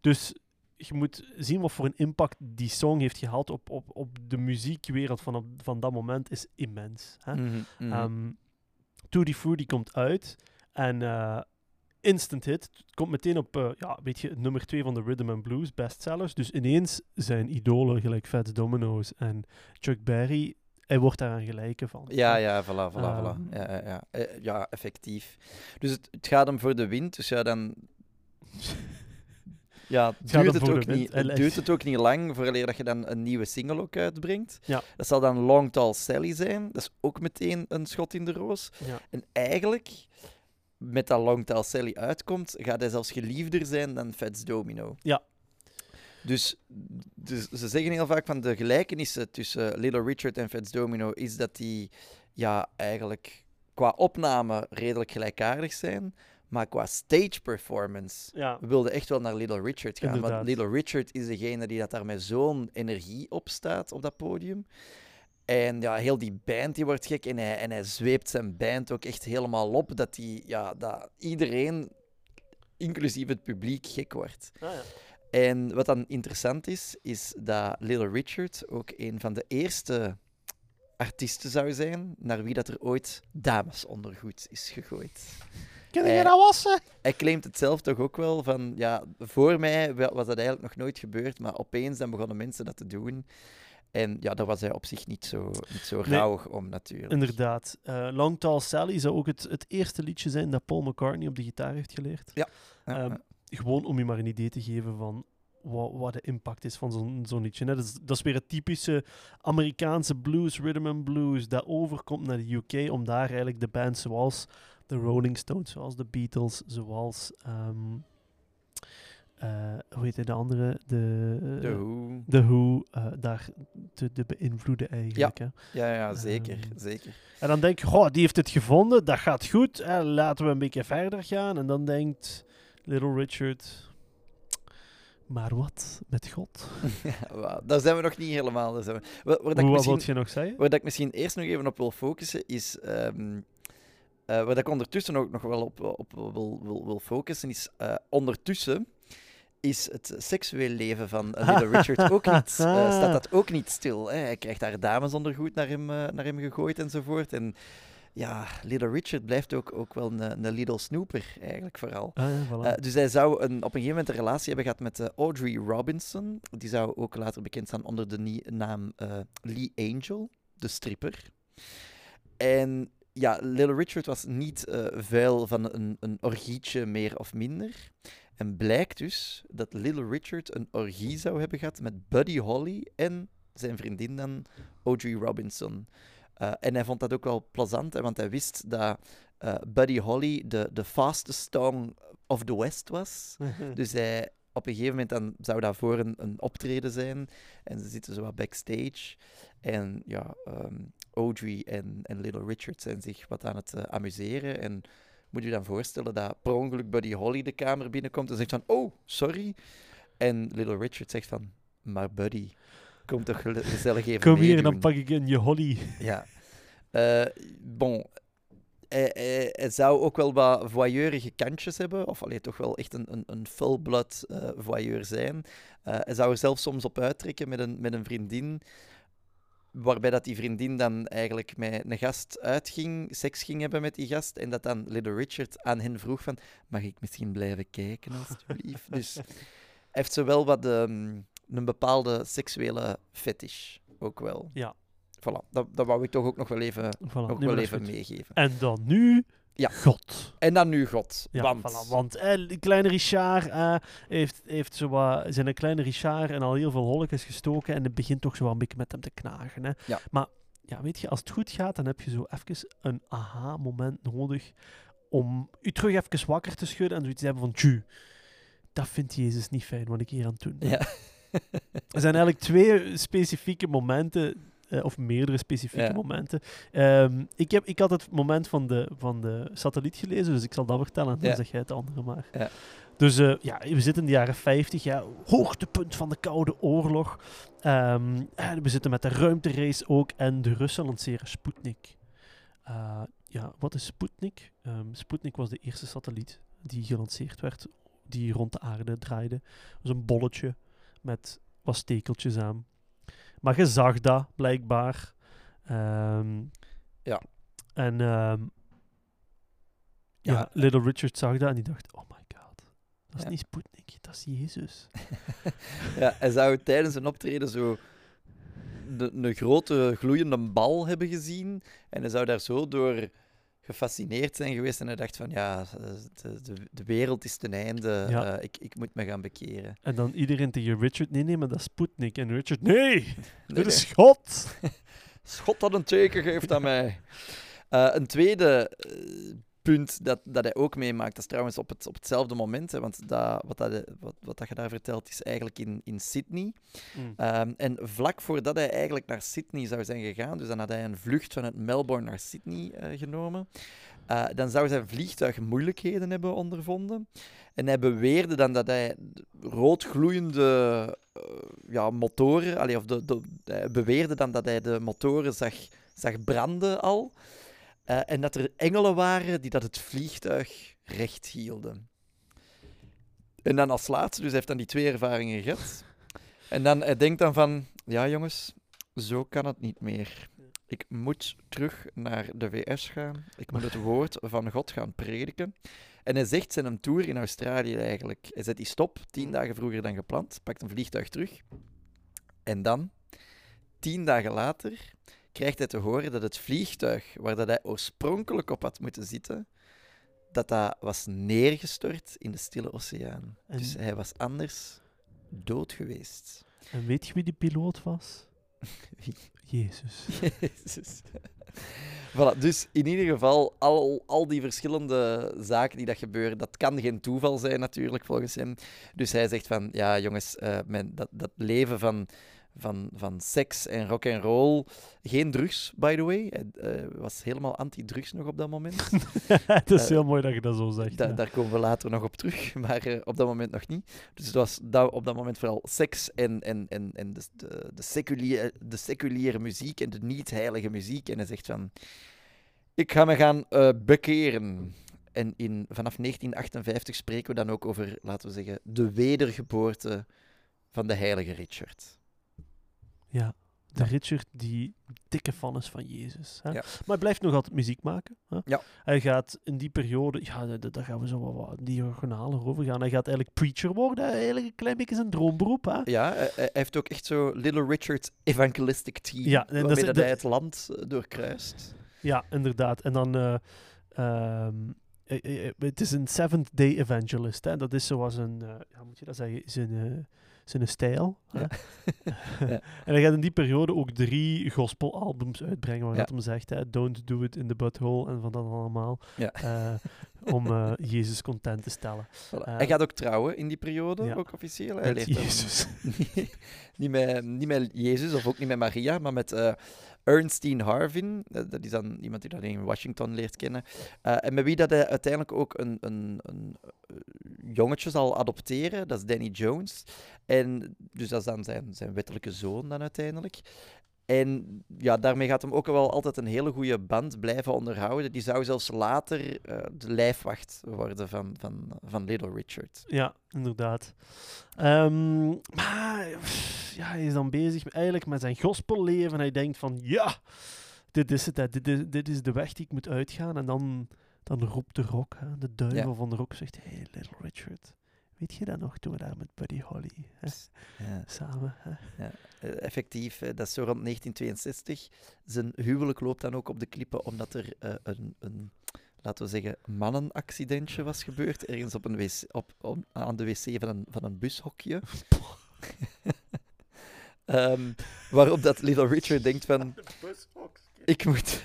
Dus je moet zien wat voor een impact die song heeft gehad op, op, op de muziekwereld van, op- van dat moment is immens. Hè? Mhm, mhm. Ehm Tutti Fruity komt uit en eh, instant hit. Het komt meteen op, eh, ja, weet je, nummer 2 van de Rhythm and Blues bestsellers. Dus ineens zijn idolen gelijk Fats Domino's en Chuck Berry, hij wordt daaraan gelijken van. Ja, ja, voilà, voilà, Ehm. voilà. Ja, ja, ja. Eh, ja, effectief. Dus het, het gaat hem voor de wind, dus ja, dan... [laughs] Ja, Het duurt het, ook niet, het duurt het ook niet lang vooraleer dat je dan een nieuwe single ook uitbrengt. Ja. Dat zal dan Long Tall Sally zijn. Dat is ook meteen een schot in de roos. Ja. En eigenlijk, met dat Long Tall Sally uitkomt, gaat hij zelfs geliefder zijn dan Fats Domino. Ja. Dus, dus ze zeggen heel vaak van de gelijkenissen tussen Little Richard en Fats Domino is dat die ja, eigenlijk qua opname redelijk gelijkaardig zijn, maar qua stage performance Ja. we wilden echt wel naar Little Richard gaan. Inderdaad. Want Little Richard is degene die dat daar met zo'n energie op staat op dat podium. En ja, heel die band die wordt gek en hij, en hij zweept zijn band ook echt helemaal op dat, die, ja, dat iedereen, inclusief het publiek, gek wordt. Ah, ja. En wat dan interessant is, is dat Little Richard ook een van de eerste artiesten zou zijn naar wie dat er ooit damesondergoed is gegooid. Kun Eh, je dat wassen? Hij claimt het zelf toch ook wel van, ja, voor mij wa- was dat eigenlijk nog nooit gebeurd, maar opeens dan begonnen mensen dat te doen. En ja, daar was hij op zich niet zo, niet zo Nee. rauwig om natuurlijk. Inderdaad. Eh, Long Tall Sally zou ook het, het eerste liedje zijn dat Paul McCartney op de gitaar heeft geleerd. Ja, Ehm. Gewoon om je maar een idee te geven van wat, wat de impact is van zo'n zo'n liedje. hè. Dat, is, dat is weer het typische Amerikaanse blues, rhythm and blues, dat overkomt naar de UK om daar eigenlijk de bands zoals de Rolling Stones, zoals de Beatles, zoals... ehm, eh, hoe heet hij de andere? De, eh, De hoe. The Who, eh, daar te, te beïnvloeden eigenlijk. Hè. Ja, ja, zeker, Ehm, zeker. En dan denk je, goh, die heeft het gevonden, dat gaat goed, hè, laten we een beetje verder gaan. En dan denkt Little Richard, maar wat met God? [laughs] Ja, daar zijn we nog niet helemaal. Daar zijn we. Waar, waar dat ik Hoe, wat wil je nog zeggen? waar dat ik misschien eerst nog even op wil focussen, is... ehm, eh, waar dat ik ondertussen ook nog wel op, op wil, wil, wil focussen, is eh, ondertussen is het seksueel leven van [laughs] Little Richard ook niet, eh, [laughs] staat dat ook niet stil. Hè? Hij krijgt daar damesondergoed naar hem, eh, naar hem gegooid enzovoort. En ja, Little Richard blijft ook, ook wel een, een Little Snooper, eigenlijk vooral. Ah, ja, voilà. Eh, dus hij zou een, op een gegeven moment een relatie hebben gehad met Audrey Robinson. Die zou ook later bekend staan onder de naam Lee Angel, de stripper. En ja, Little Richard was niet vuil van een, een orgietje meer of minder. En blijkt dus dat Little Richard een orgie zou hebben gehad met Buddy Holly en zijn vriendin dan Audrey Robinson. Eh, en hij vond dat ook wel plezant, hè, want hij wist dat eh, Buddy Holly de, de fastest song of the West was. [laughs] Dus hij, op een gegeven moment dan zou dat voor een, een optreden zijn. En ze zitten zo wat backstage. En ja, ehm, Audrey en, en Little Richard zijn zich wat aan het eh, amuseren. En moet je dan voorstellen dat per ongeluk Buddy Holly de kamer binnenkomt en zegt van, oh, sorry. En Little Richard zegt van, maar Buddy, kom toch gezellig even Kom hier en dan meedoen." pak ik in je holly. Ja. Eh, bon. Hij, hij- hij zou ook wel wat voyeurige kantjes hebben. Of alleen toch wel echt een, een, een full-blood eh, voyeur zijn. Eh, hij zou er zelfs soms op uittrekken met een, met een vriendin. Waarbij dat die vriendin dan eigenlijk met een gast uitging, seks ging hebben met die gast. En dat dan Little Richard aan hen vroeg van, mag ik misschien blijven kijken alsjeblieft? dus heeft zowel wat ehm, een bepaalde seksuele fetish ook wel. Ja. Voilà, dat, dat wou ik toch ook nog wel even, Voilà, nog wel even meegeven. En dan nu, Ja. God. En dan nu God. Ja, want, voilà, want eh, kleine Richard eh, heeft, heeft zo wat, zijn een kleine Richard en al heel veel holletjes gestoken en het begint toch zo een beetje met hem te knagen. Hè. Ja. Maar ja, weet je, als het goed gaat, dan heb je zo even een aha-moment nodig om je terug even wakker te schudden en zoiets te hebben van, tju, dat vindt Jezus niet fijn wat ik hier aan het doen ben. Ja. Er zijn eigenlijk twee specifieke momenten, eh, of meerdere specifieke Ja. momenten. Ehm, ik, heb, ik had het moment van de, van de satelliet gelezen, dus ik zal dat vertellen en dan Ja. zeg jij het andere maar. Ja. Dus eh, ja, we zitten in de jaren 50, ja, hoogtepunt van de Koude Oorlog. Ehm, en we zitten met de ruimterace ook en de Russen lanceren Sputnik. Eh, ja, wat is Sputnik? Ehm, Sputnik was de eerste satelliet die gelanceerd werd, die rond de aarde draaide. Dat was een bolletje met wat stekeltjes aan. Maar je zag dat, blijkbaar. Ehm, Ja. En ehm, ja. Ja. Little Richard zag dat en die dacht, oh my god, dat is Ja. niet Sputnik, dat is Jezus. [laughs] ja, hij zou tijdens een optreden zo een grote gloeiende bal hebben gezien. En hij zou daar zo door gefascineerd zijn geweest. En hij dacht van, ja, de, de, de wereld is ten einde. Ja. Eh, ik, ik moet me gaan bekeren. En dan iedereen tegen Richard, nee, nee, maar dat is Sputnik. En Richard, nee, Nee, dit is. God. [laughs] Schot dat een teken geeft aan mij. Eh, een tweede eh, punt dat, dat hij ook meemaakt, dat is trouwens op, het, op hetzelfde moment, hè, want dat, wat, dat, wat, wat dat je daar vertelt is eigenlijk in, in Sydney. Mm. Ehm, en vlak voordat hij eigenlijk naar Sydney zou zijn gegaan, dus dan had hij een vlucht vanuit Melbourne naar Sydney eh, genomen, eh, dan zou zijn vliegtuig moeilijkheden hebben ondervonden. En hij beweerde dan dat hij roodgloeiende eh, ja, motoren, allee, of de, de, hij beweerde dan dat hij de motoren zag, zag branden al. Eh, en dat er engelen waren die dat het vliegtuig recht hielden. En dan als laatste, dus hij heeft dan die twee ervaringen gehad. En dan, hij denkt dan van, ja jongens, zo kan het niet meer. Ik moet terug naar de VS gaan. Ik moet het woord van God gaan prediken. En hij zegt zijn tour in Australië eigenlijk. Hij zet die stop, tien dagen vroeger dan gepland, pakt een vliegtuig terug. En dan, tien dagen later krijgt hij te horen dat het vliegtuig waar dat hij oorspronkelijk op had moeten zitten, dat dat was neergestort in de Stille Oceaan. En- Dus hij was anders dood geweest. En weet je wie die piloot was? [laughs] [laughs] Jezus. Voilà, dus in ieder geval, al, al die verschillende zaken die dat gebeuren, dat kan geen toeval zijn natuurlijk, volgens hem. Dus hij zegt van, ja jongens, eh, mijn, dat, dat leven van, van, van seks en rock and roll, geen drugs, by the way. Hij eh, was helemaal anti-drugs nog op dat moment. [laughs] Het is Eh, heel mooi dat je dat zo zegt. Da- ja. Daar komen we later nog op terug, [laughs] maar eh, op dat moment nog niet. Dus het was op dat moment vooral seks en, en, en, en de, de, de, seculiere, de seculiere muziek en de niet-heilige muziek. En hij zegt van, ik ga me gaan eh, bekeren. En in, vanaf 1958 spreken we dan ook over, laten we zeggen, de wedergeboorte van de heilige Richard. Ja, de Ja. Richard die dikke fan is van Jezus. Hè? Ja. Maar hij blijft nog altijd muziek maken. Hè? Ja. Hij gaat in die periode, ja, da- da- daar gaan we zo wat, wat diagonaler over gaan. Hij gaat eigenlijk preacher worden, eigenlijk een klein beetje zijn droomberoep. Hè? Ja, hij, hij heeft ook echt zo Little Richard's Evangelistic Team, Ja, en dat is- hij het land eh, doorkruist. Ja, inderdaad. En dan, eh, ehm, eh, eh, eh, het is een Seventh Day Evangelist. Hè? Dat is zoals een, eh, ja, moet je dat zeggen, zijn, eh, zijn stijl. Hè? Ja. [laughs] Ja. en hij gaat in die periode ook drie gospelalbums uitbrengen, waar Ja. hem zegt, hè, don't do it in the butthole en van dat allemaal, eh, om eh, [laughs] Jezus content te stellen. Voilà. Eh, hij gaat ook trouwen in die periode, ook officieel. Hij Met Jezus. [laughs] niet, niet met, niet met Jezus of ook niet met Maria, maar met Ernestine Harvin. Eh, dat is dan iemand die dat in Washington leert kennen. Eh, en met wie dat hij uiteindelijk ook een, een, een eh, jongetje zal adopteren. Dat is Danny Jones. En dus dat is dan zijn, zijn wettelijke zoon dan uiteindelijk. En ja, daarmee gaat hem ook wel altijd een hele goede band blijven onderhouden. Die zou zelfs later eh, de lijfwacht worden van, van, van Little Richard. Ja, inderdaad. Ehm, maar ja, hij is dan bezig met- eigenlijk met zijn gospelleven. En hij denkt van, ja, dit is het. Hè. Dit, is, dit is de weg die ik moet uitgaan. En dan, dan roept de rock, hè. de duivel Ja. van de rock, zegt... Hey, Little Richard, weet je dat nog toen we daar met Buddy Holly hè, Ja. samen... Hè? Eh, effectief, dat is zo rond 1962. Zijn huwelijk loopt dan ook op de klippen omdat er eh, een, een, laten we zeggen, mannenaccidentje was gebeurd. Ergens op een wc, op, op- aan de wc van een, van een bushokje. [laughs] Ehm, waarop dat Little Richard denkt van, [laughs] ik moet,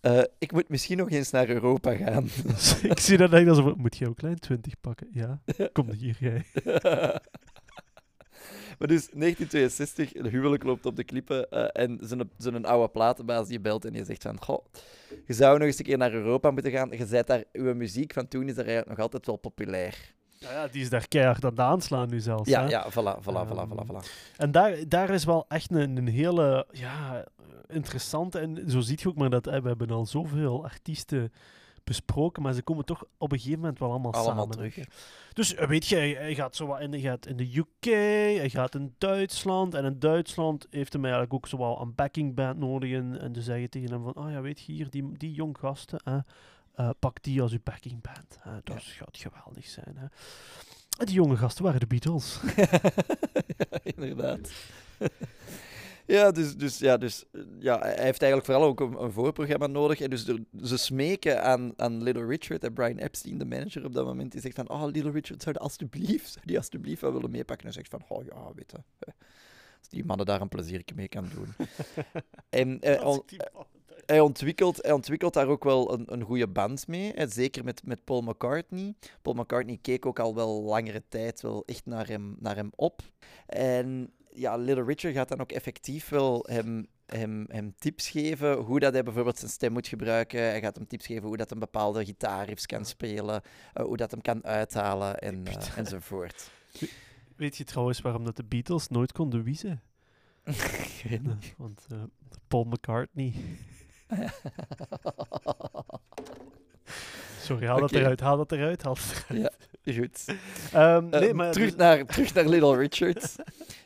eh, ik moet misschien nog eens naar Europa gaan. [laughs] ik zie dat echt alsof... Moet je ook klein 20 pakken? Ja, kom hier, jij. [laughs] maar dus 1962, de huwelijk loopt op de klippen eh, en zijn, zijn oude platenbaas die belt en die zegt van, goh, je zou nog eens een keer naar Europa moeten gaan. Je zet daar, uw muziek van toen is daar eigenlijk nog altijd wel populair. Ja, ja, die is daar keihard aan het aanslaan nu zelfs. Ja, hè. ja, voilà, voilà, voilà, Ehm, voilà, voilà. En daar, daar is wel echt een, een hele ja, interessante. En zo ziet je ook maar dat hè, we hebben al zoveel artiesten besproken, maar ze komen toch op een gegeven moment wel allemaal, Allemaal samen. terug. hè. Dus eh, weet je, hij, hij gaat zo wat in, hij gaat in de UK, hij gaat in Duitsland. En in Duitsland heeft hij eigenlijk ook zo wel een backing band nodig. En, en ze zeggen tegen hem van, ah ja, weet je, hier, die, die jong gasten, hè, eh, pak die als uw backing band. Hè. Dat Ja. gaat geweldig zijn. Hè. Die jonge gasten waren de Beatles. [laughs] ja, inderdaad. [laughs] ja, dus, dus, ja, dus eh, ja, hij heeft eigenlijk vooral ook een, een voorprogramma nodig. En dus er- ze smeken aan, aan Little Richard en Brian Epstein, de manager op dat moment, die zegt van, oh, Little Richard, zou je alsjeblieft, zou die alsjeblieft wel willen meepakken? En hij zegt van, oh ja, weet je, eh, als die mannen daar een pleziertje mee kan doen. [laughs] en eh, on- hij ontwikkelt, hij ontwikkelt daar ook wel een, een goede band mee. Hè, zeker met, met Paul McCartney. Paul McCartney keek ook al wel langere tijd wel echt naar hem, naar hem op. En ja, Little Richard gaat dan ook effectief wel hem, hem, hem tips geven hoe dat hij bijvoorbeeld zijn stem moet gebruiken. Hij gaat hem tips geven hoe dat een bepaalde gitaarriffs kan spelen, eh, hoe dat hem kan uithalen en, eh, enzovoort. Weet je trouwens waarom dat de Beatles nooit konden wiezen? [laughs] Ik weet niet. Ja, want eh, Paul McCartney. Sorry, haal dat Oké. eruit, haal dat eruit, haal dat eruit. Goed. [laughs] Ehm, nee, Eh, maar terug, dus- naar, terug naar [laughs] Little Richard.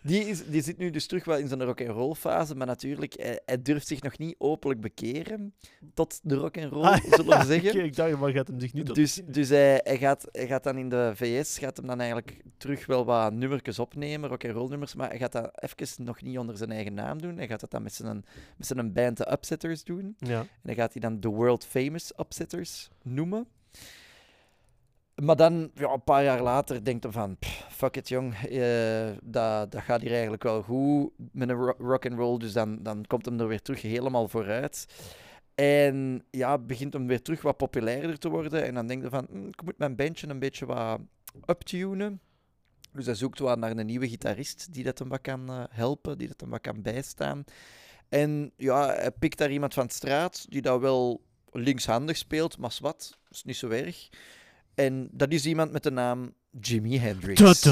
Die, is, die zit nu dus terug wel in zijn rock-and-roll fase, maar natuurlijk, hij, hij durft zich nog niet openlijk bekeren tot de rock-and-roll, Ah, zullen we zeggen. Oké, ik dacht, maar gaat hem zich nu tot... Dus, dus hij, hij, gaat, hij gaat dan in de VS gaat hem dan eigenlijk terug wel wat nummertjes opnemen, rock-and-roll nummers, maar hij gaat dat even nog niet onder zijn eigen naam doen. Hij gaat dat dan met zijn, met zijn band de Upsetters doen. Ja. En dan gaat hij dan de World Famous Upsetters noemen. Maar dan, ja, een paar jaar later, denkt hij van, "Pff, fuck it jong, eh, dat, dat gaat hier eigenlijk wel goed met een ro- rock and roll. Dus dan, dan komt hem er weer terug helemaal vooruit. En ja, begint hem weer terug wat populairder te worden. En dan denkt hij van, "Hm, ik moet mijn bandje een beetje wat uptunen. Dus hij zoekt wat naar een nieuwe gitarist die dat hem wat kan eh, helpen, die dat hem wat kan bijstaan. En ja, hij pikt daar iemand van de straat die dat wel linkshandig speelt, maar wat, is niet zo erg. En dat is iemand met de naam Jimi Hendrix. [laughs]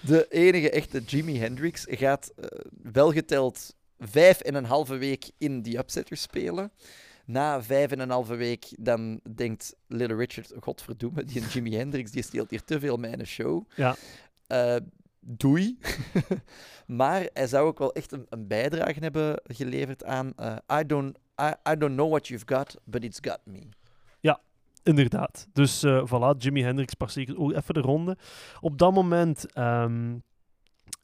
De enige echte Jimi Hendrix gaat eh, wel geteld vijf en een halve week in die upsetter spelen. Na vijf en een halve week dan denkt Little Richard, godverdomme, die Jimi Hendrix die steelt hier te veel mijn show. Ja. Eh, doei. [laughs] maar hij zou ook wel echt een, een bijdrage hebben geleverd aan eh, I, don't, I, I don't know what you've got, but it's got me. Inderdaad. Dus eh voilà, Jimi Hendrix passeert ook even de ronde. Op dat moment ehm,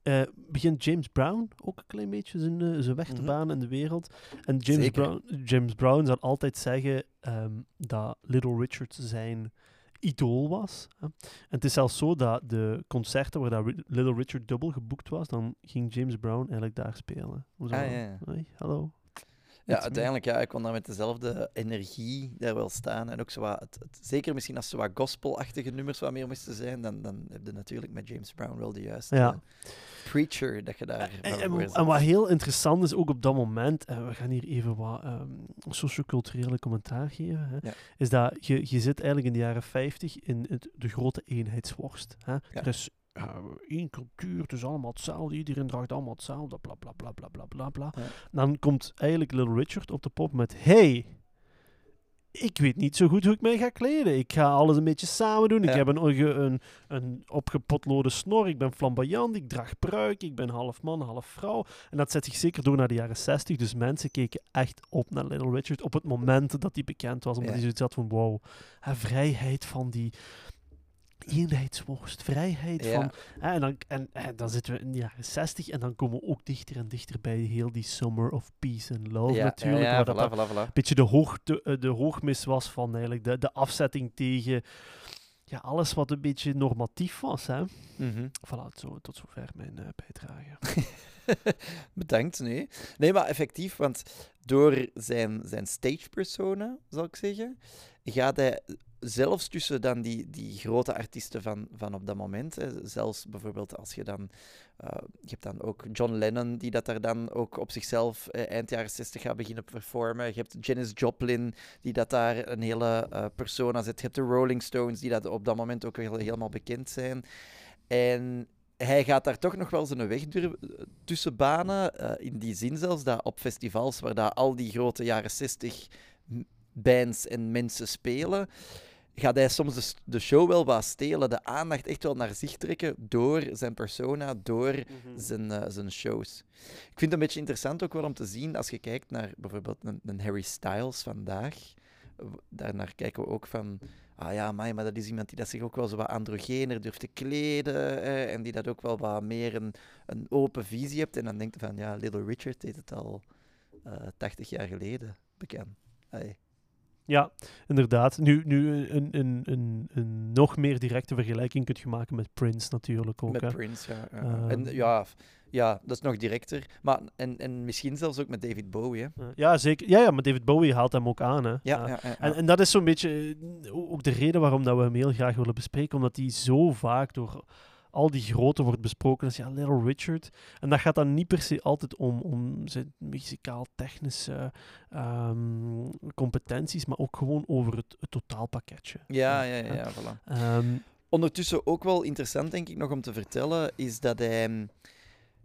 eh, begint James Brown ook een klein beetje zijn, eh, zijn weg te Mhm. banen in de wereld. En James Zeker. Brown, James Brown zal altijd zeggen ehm, dat Little Richard zijn idool was. Hè. En het is zelfs zo dat de concerten waar dat Little Richard dubbel geboekt was, dan ging James Brown eigenlijk daar spelen. Zo Ah, ja, hallo. Ja, uiteindelijk, ja, ik kon daar met dezelfde energie daar wel staan. En ook zo wat, het, het- zeker misschien als er wat gospelachtige nummers wat meer moesten zijn, dan, dan heb je natuurlijk met James Brown wel de juiste Ja. preacher dat je daar En, en, en wat heel interessant is, ook op dat moment, en we gaan hier even wat ehm socioculturele commentaar geven, hè, Ja. is dat je, je zit eigenlijk in de jaren 50 in het, de grote eenheidsworst. Hè. Er is eh, één cultuur, het is allemaal hetzelfde, iedereen draagt allemaal hetzelfde, bla bla bla bla bla bla bla. Ja. Dan komt eigenlijk Little Richard op de pop met, hey, ik weet niet zo goed hoe ik mij ga kleden. Ik ga alles een beetje samen doen. Ik heb een, een, een opgepotlode snor. Ik ben flamboyant. Ik draag pruik. Ik ben half man, half vrouw. En dat zet zich zeker door naar de jaren 60. Dus mensen keken echt op naar Little Richard op het moment dat hij bekend was. Omdat Ja. hij zoiets had van, wow, hè, vrijheid van die eenheidsworst. Vrijheid Ja. van... hè, en, dan, en, en dan zitten we in de jaren 60 en dan komen we ook dichter en dichter bij heel die Summer of Peace and Love ja, natuurlijk. Ja, waar dat voilà, voilà, een beetje de, hoog, de, eh, de hoogmis was van eigenlijk de, de afzetting tegen ja, alles wat een beetje normatief was. Hè? Mhm. Voilà, zo, tot zover mijn eh, bijdrage. [laughs] Bedankt, nee. Nee, maar effectief, want door zijn, zijn stage persona, zal ik zeggen, gaat hij zelfs tussen dan die, die grote artiesten van, van op dat moment, hè, zelfs bijvoorbeeld als je dan, eh, je hebt dan ook John Lennon, die dat daar dan ook op zichzelf eh, eind jaren 60 gaat beginnen performen. Je hebt Janis Joplin, die dat daar een hele eh, persona zet. Je hebt de Rolling Stones, die dat op dat moment ook wel helemaal bekend zijn. En hij gaat daar toch nog wel zijn weg tussen banen. in die zin zelfs dat op festivals waar dat al die grote jaren 60 m- bands en mensen spelen, gaat hij soms de, de show wel wat stelen, de aandacht echt wel naar zich trekken door zijn persona, door zijn, eh, zijn shows. Ik vind het een beetje interessant ook wel om te zien als je kijkt naar bijvoorbeeld een, een Harry Styles vandaag. Daarnaar kijken we ook van, ah ja, amai, maar dat is iemand die dat zich ook wel zo wat androgener durft te kleden eh, en die dat ook wel wat meer een, een open visie hebt. En dan denkt je van, ja, Little Richard deed het al eh 80 jaar geleden bekend. Ja, inderdaad. Nu, nu een, een, een, een nog meer directe vergelijking kun je maken met Prince natuurlijk ook. Met hè. Prince, ja. ja. Ehm. en ja, ja, dat is nog directer. Maar, en, en misschien zelfs ook met David Bowie, hè. Ja, zeker. Ja, ja, maar David Bowie haalt hem ook aan. Hè. Ja, ja, ja, ja. En, en dat is zo'n beetje eh, ook de reden waarom dat we hem heel graag willen bespreken. Omdat hij zo vaak door al die grote wordt besproken als ja, Little Richard. En dat gaat dan niet per se altijd om, om zijn muzikaal-technische ehm, competenties, maar ook gewoon over het, het totaalpakketje. ja, ja, ja, ja, voilà. Ehm, Ondertussen ook wel interessant, denk ik, nog om te vertellen, is dat hij... mm,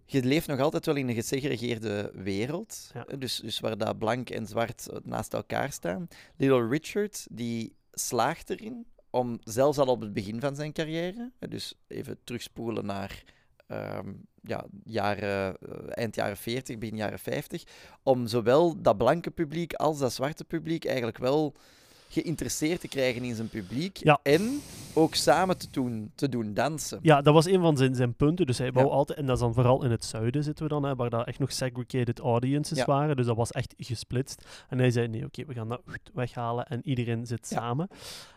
Je leeft nog altijd wel in een gesegregeerde wereld. Ja. Dus, dus waar dat blank en zwart naast elkaar staan. Little Richard, die slaagt erin om zelfs al op het begin van zijn carrière, dus even terugspoelen naar ehm, ja, jaren, eh, eind jaren 40, begin jaren 50, om zowel dat blanke publiek als dat zwarte publiek eigenlijk wel geïnteresseerd te krijgen in zijn publiek Ja. en ook samen te doen, te doen dansen. Ja, dat was een van zijn, zijn punten. Dus hij wou Ja. altijd, en dat is dan vooral in het zuiden zitten we dan, hè, waar daar echt nog segregated audiences Ja. waren. Dus dat was echt gesplitst. En hij zei: nee, oké, we gaan dat goed weghalen en iedereen zit samen.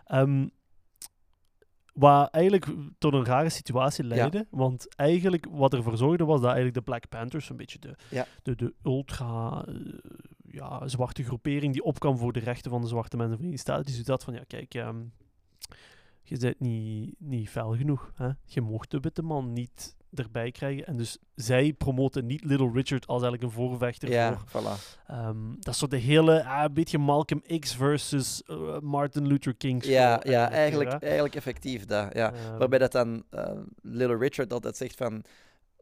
Ehm, wat eigenlijk tot een rare situatie leidde. Want eigenlijk wat ervoor zorgde was dat eigenlijk de Black Panthers, een beetje de, Ja. de, de ultra eh, ja, zwarte groepering die opkwam voor de rechten van de zwarte mensen van de Staten, die had van, ja kijk, ehm, je bent niet, niet fel genoeg. Hè? Je mocht de witte man niet erbij krijgen. En dus zij promoten niet Little Richard als eigenlijk een voorvechter Ja, voor voilà. Ehm, dat is zo de hele, ah, een beetje Malcolm X versus eh, Martin Luther King. Ja, show ja eigenlijk, eigenlijk effectief dat. Ja. Ehm, Waarbij dat dan eh, Little Richard altijd zegt van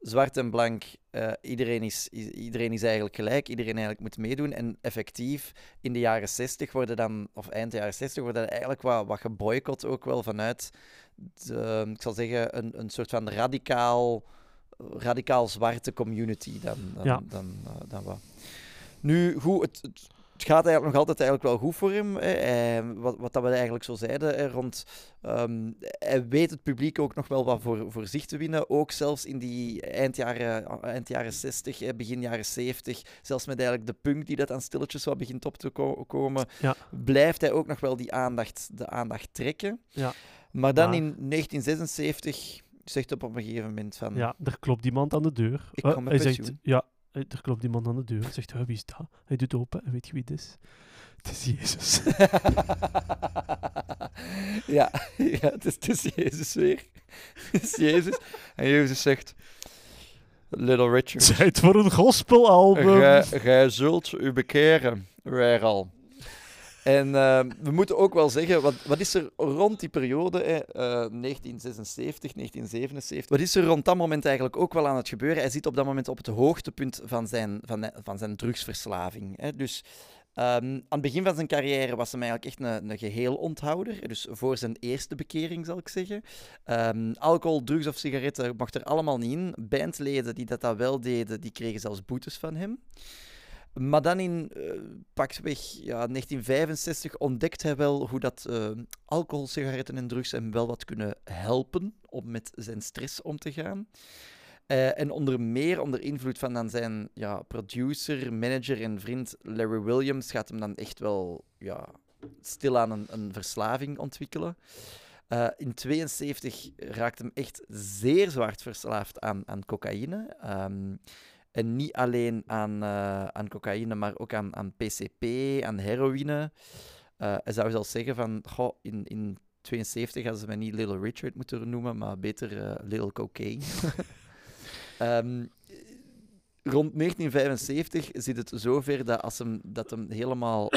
zwart en blank, eh, iedereen, is, iedereen is eigenlijk gelijk, iedereen eigenlijk moet meedoen. En effectief, in de jaren 60 worden dan, of eind jaren 60, worden eigenlijk wat, wat geboycott ook wel vanuit, de, ik zal zeggen, een, een soort van radicaal, radicaal zwarte community dan, dan, Ja. dan, eh, dan wat. Nu, goed, het, het, het gaat eigenlijk nog altijd eigenlijk wel goed voor hem. Hij- wat, wat dat we eigenlijk zo zeiden, rond Ehm, hij weet het publiek ook nog wel wat voor, voor zich te winnen. Ook zelfs in die eind jaren, eind jaren 60, hè, begin jaren 70. Zelfs met eigenlijk de punk die dat aan stilletjes wat begint op te ko- komen. Ja. Blijft hij ook nog wel die aandacht, de aandacht trekken. Ja. Maar dan in 1976 zegt op een gegeven moment van... Ja, er klopt iemand aan de deur. Ik Eh, kom met hij zegt, pensioen. ja, eh, er klopt iemand aan de deur. Hij zegt, "Huh, wie is dat? Hij doet open en weet je wie het is? Het is Jezus. [laughs] ja, [laughs] ja het, is, het is Jezus weer. [laughs] Het is Jezus. En Jezus zegt... Little Richard. Tijd voor een gospelalbum. Gij, gij zult u bekeren, weer al. En ehm, we moeten ook wel zeggen, wat, wat is er rond die periode, eh, 1976, 1977, wat is er rond dat moment eigenlijk ook wel aan het gebeuren? Hij zit op dat moment op het hoogtepunt van zijn, van, van zijn drugsverslaving. Hè. Dus ehm, aan het begin van zijn carrière was hij eigenlijk echt een, een geheel onthouder. Dus voor zijn eerste bekering, zal ik zeggen. Ehm, alcohol, drugs of sigaretten mocht er allemaal niet in. Bandleden die dat, dat wel deden, die kregen zelfs boetes van hem. Maar dan in eh pakweg ja, 1965 ontdekt hij wel hoe dat eh, alcohol, sigaretten en drugs hem wel wat kunnen helpen om met zijn stress om te gaan. Eh, en onder meer onder invloed van dan zijn ja, producer, manager en vriend Larry Williams gaat hem dan echt wel ja, stilaan een, een verslaving ontwikkelen. In 72 raakt hem echt zeer zwaar verslaafd aan, aan cocaïne. Ehm, en niet alleen aan, eh, aan cocaïne, maar ook aan, aan PCP, aan heroïne. Eh hij zou zelfs zeggen van, goh, in, in 72 hadden ze mij niet Little Richard moeten noemen, maar beter eh, Little Cocaine. [laughs] Ehm, rond 1975 zit het zover dat als hem, dat hem helemaal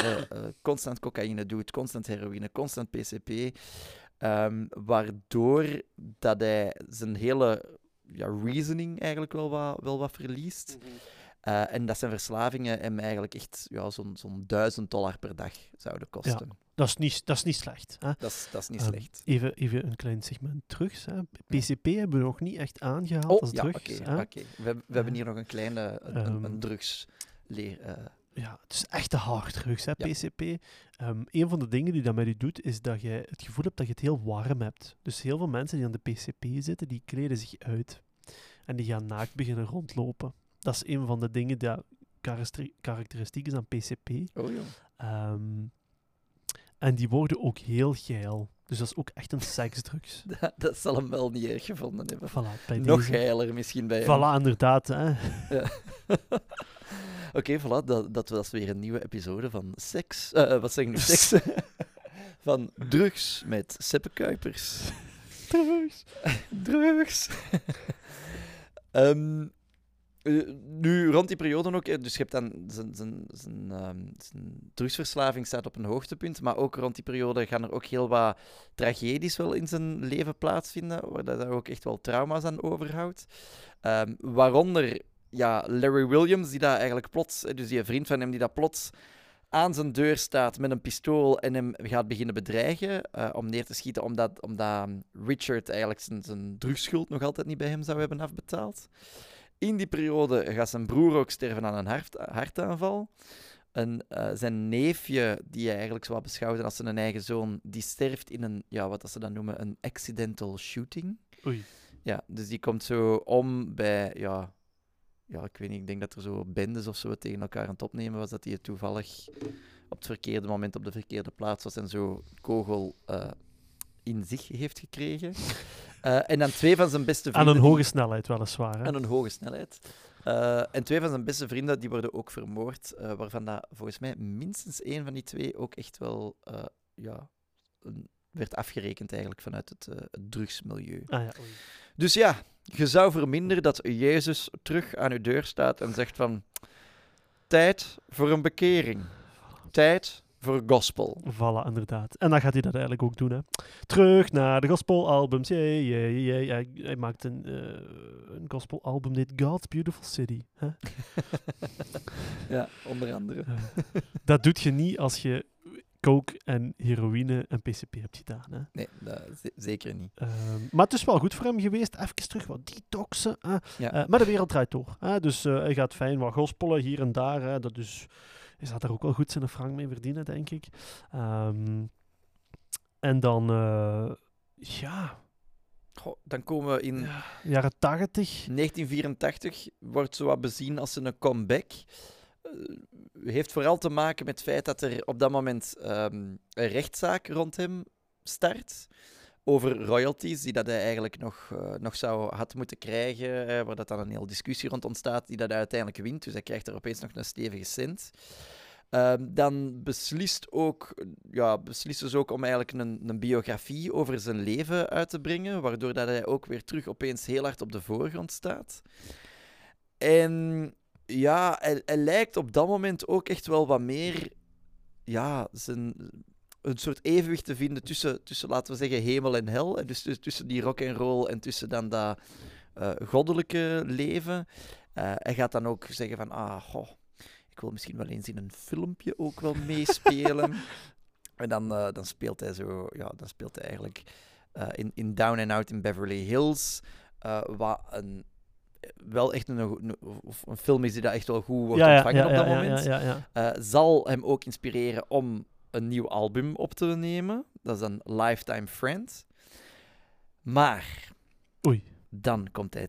constant cocaïne doet, constant heroïne, constant PCP, ehm, waardoor dat hij zijn hele ja, reasoning eigenlijk wel wat, wel wat verliest. Eh, en dat zijn verslavingen hem eigenlijk echt ja, zo'n zo'n duizend dollar per dag zouden kosten. Dat, is niet, dat is niet slecht. Hè? Dat, is, dat is niet Ehm, slecht. even, even een klein segment drugs. Hè. PCP hebben we nog niet echt aangehaald Oh, als ja, oké. drugs. hè. oké. We, we hebben hier nog een kleine een, een Ehm, drugsleer. eh, Ja, het is echt de harddrugs, hè, Ja. PCP. Ehm, een van de dingen die dat met je doet, is dat je het gevoel hebt dat je het heel warm hebt. Dus heel veel mensen die aan de PCP zitten, die kleden zich uit. En die gaan naakt beginnen rondlopen. Dat is een van de dingen die karakter- karakteristiek is aan PCP. oh joh. Ehm, en die worden ook heel geil. Dus dat is ook echt een seksdrugs. [laughs] Dat, dat zal hem wel niet erg gevonden hebben. Voilà, bij Nog deze. geiler misschien bij hem. Voilà, inderdaad. Hè. [laughs] [laughs] Oké, voilà, dat, dat was weer een nieuwe episode van Seks. eh, wat zeg ik nu? Seks. van Drugs met Seppe Kuipers. Drugs. Drugs. Ehm, eh, nu, rond die periode ook, eh, dus je hebt dan zijn, zijn, zijn, ehm, zijn drugsverslaving staat op een hoogtepunt, maar ook rond die periode gaan er ook heel wat tragedies wel in zijn leven plaatsvinden, waar hij ook echt wel trauma's aan overhoudt. Ehm, waaronder ja, Larry Williams, die daar eigenlijk plots, eh, dus die vriend van hem, die dat plots aan zijn deur staat met een pistool en hem gaat beginnen bedreigen om neer te schieten, omdat, omdat Richard eigenlijk zijn, zijn drugsschuld nog altijd niet bij hem zou hebben afbetaald. In die periode gaat zijn broer ook sterven aan een hart, hartaanval. En, eh, zijn neefje, die hij eigenlijk zou beschouwde als zijn eigen zoon, die sterft in een, ja, wat dat ze dan noemen, een accidental shooting. Oei. Ja, dus die komt zo om bij, ja, ja, ik weet niet, ik denk dat er zo bendes of zo tegen elkaar aan het opnemen was, dat hij toevallig op het verkeerde moment op de verkeerde plaats was en zo kogel eh, in zich heeft gekregen. Eh, en dan twee van zijn beste Aan vrienden... een die- hoge snelheid, weliswaar. Hè? aan een hoge snelheid. Eh, en twee van zijn beste vrienden die worden ook vermoord, eh, waarvan dat volgens mij minstens één van die twee ook echt wel eh, ja, een- werd afgerekend eigenlijk vanuit het, eh, het drugsmilieu. Ah, ja. Dus ja, je zou verminderen dat Jezus terug aan uw deur staat en zegt van tijd voor een bekering. Tijd voor gospel. Voilà, inderdaad. En dan gaat hij dat eigenlijk ook doen. Hè. Terug naar de gospelalbums. Jee, jee, jee. Hij, hij maakt een, eh een gospelalbum, dit God's Beautiful City. Hè. [laughs] Ja, onder andere. Dat doet je niet als je coke en heroïne en PCP hebt gedaan. Hè. Nee, dat, ze- zeker niet. Ehm, maar het is wel goed voor hem geweest. Even terug wat detoxen. Ja. Eh, maar de wereld draait door. Hè. Dus eh, hij gaat fijn wat gospelen hier en daar. Hè. Dat is, hij gaat er ook wel goed zijn frank mee verdienen, denk ik. Ehm, en dan, eh, ja, Goh, dan komen we in ja, jaren tachtig. 1984 wordt zo wat bezien als een comeback. Eh, heeft vooral te maken met het feit dat er op dat moment ehm, een rechtszaak rond hem start. Over royalties, die dat hij eigenlijk nog, eh, nog zou had moeten krijgen. eh, waar dat dan een hele discussie rond ontstaat, die dat hij uiteindelijk wint. Dus hij krijgt er opeens nog een stevige cent. Ehm, dan beslist ook, ja, ze ook om eigenlijk een, een biografie over zijn leven uit te brengen, waardoor dat hij ook weer terug opeens heel hard op de voorgrond staat. En ja, hij, hij lijkt op dat moment ook echt wel wat meer ja, zijn, een soort evenwicht te vinden tussen, tussen, laten we zeggen, hemel en hel. En Dus tussen, die rock en roll en tussen dan dat eh, goddelijke leven. Eh, hij gaat dan ook zeggen van, ah, goh, ik wil misschien wel eens in een filmpje ook wel meespelen. [laughs] en dan, eh, dan speelt hij zo, ja, dan speelt hij eigenlijk in, in Down and Out in Beverly Hills, wat een, wel echt een, een, een film is die dat echt wel goed wordt ontvangen op dat moment. Zal hem ook inspireren om een nieuw album op te nemen. Dat is een Lifetime Friend. Maar Oei. dan komt hij,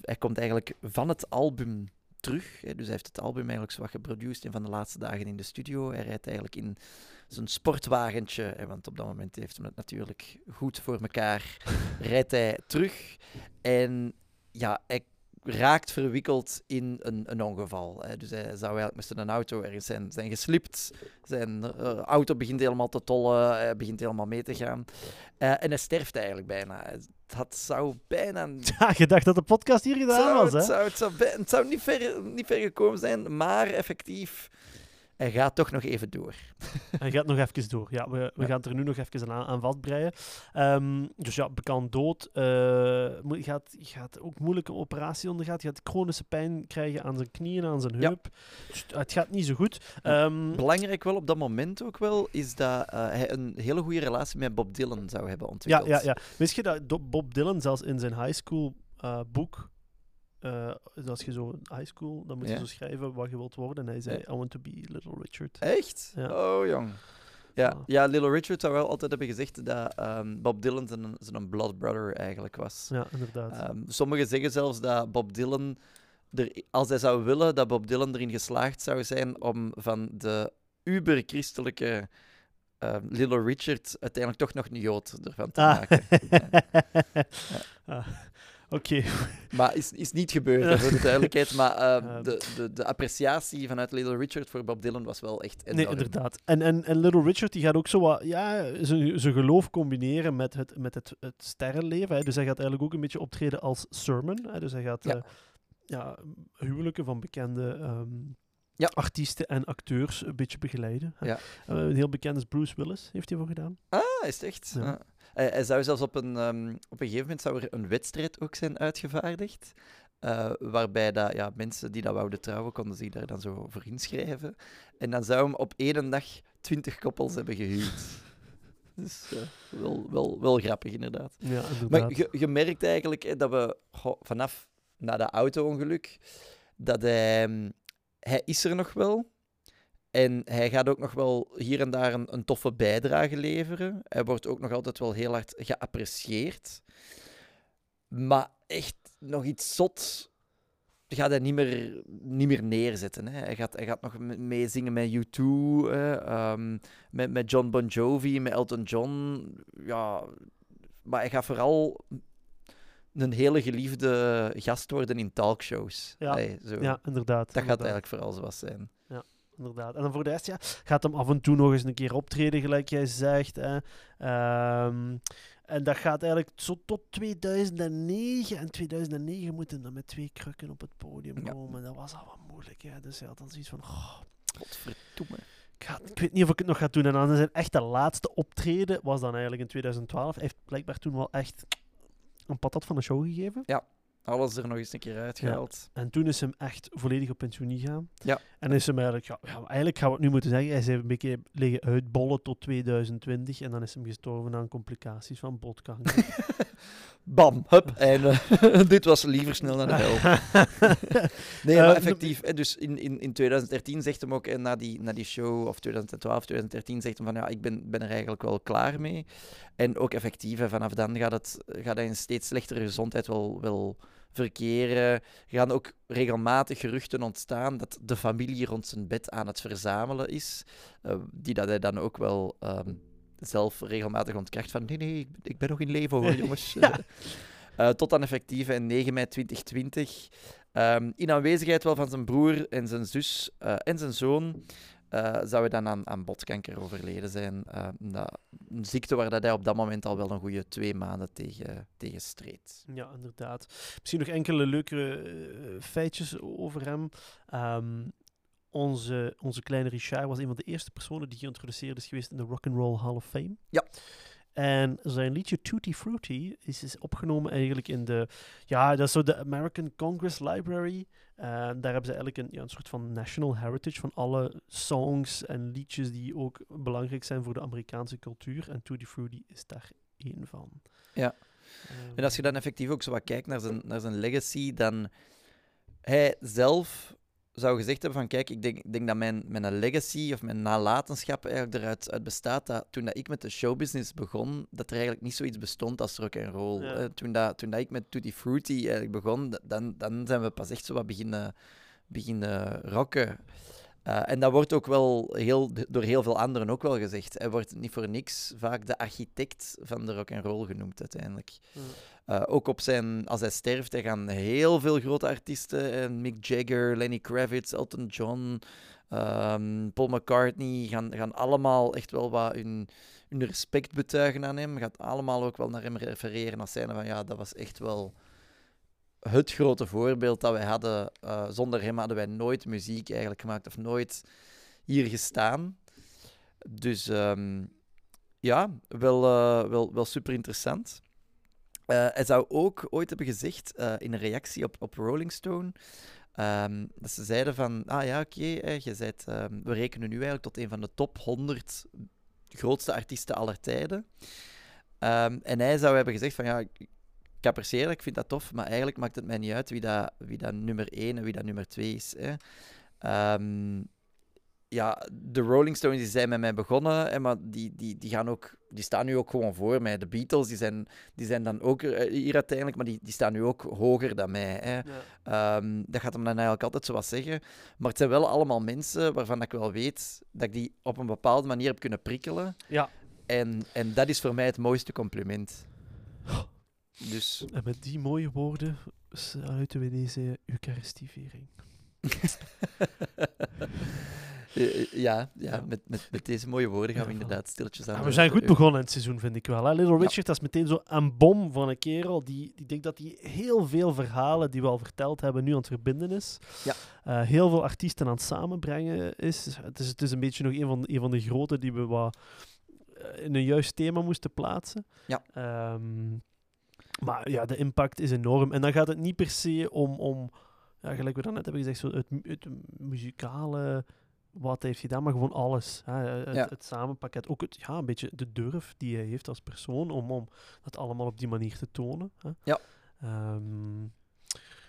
hij komt eigenlijk van het album terug. Hè, dus hij heeft het album eigenlijk zo wat geproduceerd in van de laatste dagen in de studio. Hij rijdt eigenlijk in zijn sportwagentje, hè, want op dat moment heeft hij het natuurlijk goed voor elkaar. [laughs] rijdt hij terug en ja, hij raakt verwikkeld in een, een ongeval. Hè. Dus hij zou eigenlijk met zijn auto ergens zijn, zijn geslipt. Zijn eh, auto begint helemaal te tollen, hij begint helemaal mee te gaan. Eh, en hij sterft eigenlijk bijna. Dat zou bijna... [laughs] Ja, je dacht dat de podcast hier gedaan zou- was, hè? Het zou, het zou, bij- het zou niet, ver, niet ver gekomen zijn, maar effectief, hij gaat toch nog even door. [laughs] Hij gaat nog even door. Ja, we, we Ja. gaan het er nu nog even aan, aan vastbreien. Ehm, dus ja, bekend dood. mo- gaat, gaat ook moeilijke operatie ondergaan. Gaat chronische pijn krijgen aan zijn knieën, aan zijn Ja. heup. Dus het gaat niet zo goed. Ja. Ehm, Belangrijk wel op dat moment ook wel, is dat eh, hij een hele goede relatie met Bob Dylan zou hebben ja, ontwikkeld. ja, ja. Wist je dat Bob Dylan zelfs in zijn high school eh, boek... eh, dus als je zo high school, dan moet je Ja. zo schrijven wat je wilt worden. En hij zei, Ja. I want to be Little Richard. Echt? Ja. Oh, jong. Ja, Ah. ja, Little Richard zou wel altijd hebben gezegd dat ehm, Bob Dylan zijn, zijn blood brother eigenlijk was. Ja, inderdaad. Ehm, sommigen zeggen zelfs dat Bob Dylan, er, als hij zou willen, dat Bob Dylan erin geslaagd zou zijn om van de uber-christelijke ehm, Little Richard uiteindelijk toch nog een Jood ervan te Ah. maken. [laughs] Ah, Oké. [laughs] Maar is, is niet gebeurd, hè, voor de duidelijkheid. Maar [laughs] ehm, de, de, de appreciatie vanuit Little Richard voor Bob Dylan was wel echt enorm. Nee, inderdaad. En, en, en Little Richard die gaat ook zo wat, ja, zijn zijn geloof combineren met het, met het, het sterrenleven. Hè. Dus hij gaat eigenlijk ook een beetje optreden als sermon. Hè. Dus hij gaat Ja. ja. ja, huwelijken van bekende ehm, Ja. artiesten en acteurs een beetje begeleiden. hè. Ja. Eh, een heel bekend is Bruce Willis, heeft hij voor gedaan. Ah, is het echt? Ja. Ah. Zou zelfs op een, ehm, op een gegeven moment zou er een wedstrijd ook zijn uitgevaardigd. eh, waarbij dat, ja, mensen die dat wouden trouwen, konden zich daar dan zo voor inschrijven. En dan zou hem op één dag twintig koppels hebben gehuwd. [laughs] Dus eh, wel, wel, wel grappig, inderdaad. Ja, inderdaad. Maar je, je merkt eigenlijk dat we goh, vanaf na dat auto-ongeluk, dat hij, mm, hij is er nog wel. En hij gaat ook nog wel hier en daar een, een toffe bijdrage leveren. Hij wordt ook nog altijd wel heel hard geapprecieerd. Maar echt nog iets zot gaat hij niet meer, niet meer neerzetten. Hè. Hij, gaat, hij gaat nog me- meezingen met U2, hè, ehm, met, met John Bon Jovi, met Elton John. Ja, maar hij gaat vooral een hele geliefde gast worden in talkshows. Ja, zo. ja, inderdaad. Dat gaat eigenlijk vooral zo wat zijn. Inderdaad. En dan voor de rest, ja, gaat hem af en toe nog eens een keer optreden, gelijk jij zegt. Hè. Ehm, en dat gaat eigenlijk zo tot 2009. En 2009 moeten dan met twee krukken op het podium Ja. komen. Dat was al wat moeilijk. Hè. Dus hij had dan zoiets van... Oh, Godverdomme. ik, ga- ik weet niet of ik het nog ga doen. En dan zijn echte laatste optreden was dan eigenlijk in 2012. Hij heeft blijkbaar toen wel echt een patat van de show gegeven. Alles er nog eens een keer uitgehaald. En toen is hem echt volledig op pensioen gegaan. Ja. En is hem eigenlijk, ja, ja, eigenlijk gaan we het nu moeten zeggen, hij is een beetje liggen uitbollen tot 2020 en dan is hem gestorven aan complicaties van botkanker. [laughs] Bam, hup. [laughs] En eh, [laughs] dit was liever snel naar de hel. [laughs] Nee, maar Eh, effectief. hè, Dus in, in, in 2013 zegt hem ook, en na die, na die show, of 2012, 2013, zegt hem van ja, ik ben, ben er eigenlijk wel klaar mee. En ook effectief, hè, vanaf dan gaat, het, gaat hij in steeds slechtere gezondheid wel, wel verkeren. Er gaan ook regelmatig geruchten ontstaan dat de familie rond zijn bed aan het verzamelen is. eh, die dat hij dan ook wel ehm, zelf regelmatig ontkracht van nee, nee, ik, ik ben nog in leven hoor, [laughs] jongens. Ja. [laughs] Eh, tot dan effectief in 9 mei 2020. Ehm, in aanwezigheid wel van zijn broer en zijn zus eh, en zijn zoon eh, zou hij dan aan, aan botkanker overleden zijn. Eh, dat- een ziekte waar dat hij op dat moment al wel een goede twee maanden tegen, tegen streed. ja, inderdaad. Misschien nog enkele leuke feitjes over hem. Ehm, onze, onze kleine Richard was een van de eerste personen die geïntroduceerd is geweest in de Rock and Roll Hall of Fame. Ja. En zijn liedje Tutti Frutti is, is opgenomen eigenlijk in de... Ja, dat is zo de American Congress Library. En daar hebben ze eigenlijk een, ja, een soort van national heritage van alle songs en liedjes die ook belangrijk zijn voor de Amerikaanse cultuur. En Tutti Frutti is daar één van. Ja. Ehm, En als je dan effectief ook zo wat kijkt naar zijn, naar zijn legacy, dan hij zelf zou gezegd hebben van kijk, ik denk, denk dat mijn, mijn legacy of mijn nalatenschap eigenlijk eruit uit bestaat dat toen dat ik met de showbusiness begon, dat er eigenlijk niet zoiets bestond als rock and roll. Ja. Eh, toen, dat, toen dat ik met Tutti Fruity eigenlijk begon, dan, dan zijn we pas echt zo wat beginnen, beginnen rocken. Eh, en dat wordt ook wel heel, door heel veel anderen ook wel gezegd. Hij wordt niet voor niks vaak de architect van de rock and roll genoemd uiteindelijk. Ja. Eh, ook op zijn, als hij sterft, hij gaan heel veel grote artiesten, eh, Mick Jagger, Lenny Kravitz, Elton John, ehm, Paul McCartney, gaan, gaan allemaal echt wel wat hun, hun respect betuigen aan hem. Gaat allemaal ook wel naar hem refereren als zijnde van ja, dat was echt wel het grote voorbeeld dat wij hadden. Eh, zonder hem hadden wij nooit muziek eigenlijk gemaakt of nooit hier gestaan. Dus ehm, ja, wel, wel, wel super interessant. Eh, hij zou ook ooit hebben gezegd eh, in een reactie op, op Rolling Stone. ehm, dat ze zeiden van, ah ja, oké, je ehm, we rekenen nu eigenlijk tot een van de top 100 grootste artiesten aller tijden. Ehm, en hij zou hebben gezegd van, ja, ik, apprecieer ik vind dat tof, maar eigenlijk maakt het mij niet uit wie dat, wie dat nummer 1 en wie dat nummer 2 is. Hè. Ja, de Rolling Stones die zijn met mij begonnen, hè, maar die, die, die, gaan ook, die staan nu ook gewoon voor mij. De Beatles die zijn, die zijn dan ook eh, hier uiteindelijk, maar die, die staan nu ook hoger dan mij. Hè. Ja. Ehm, dat gaat hem dan eigenlijk altijd zo wat zeggen. Maar het zijn wel allemaal mensen waarvan ik wel weet dat ik die op een bepaalde manier heb kunnen prikkelen. Ja. En, en dat is voor mij het mooiste compliment. Dus En met die mooie woorden sluiten we deze Eucharistieviering. [laughs] eh, ja, ja. Met, met, met deze mooie woorden gaan we inderdaad stilletjes aan. Ja, de- we zijn goed begonnen in het seizoen, vind ik wel. Hè? Little. Richard, dat is meteen zo een bom van een kerel die, die denkt dat hij heel veel verhalen die we al verteld hebben nu aan het verbinden is. Ja. Eh, heel veel artiesten aan het samenbrengen is. Het is, het is een beetje nog een van, een van de grote die we wat eh, in een juist thema moesten plaatsen. Ja. Ehm, Maar ja, de impact is enorm. En dan gaat het niet per se om, om ja, gelijk we dan net hebben gezegd, zo het, het muzikale, wat heeft hij gedaan, maar gewoon alles. Hè? Het, Ja. het samenpakket. Ook het, ja, een beetje de durf die hij heeft als persoon om, om dat allemaal op die manier te tonen. Hè? Ja. Ehm,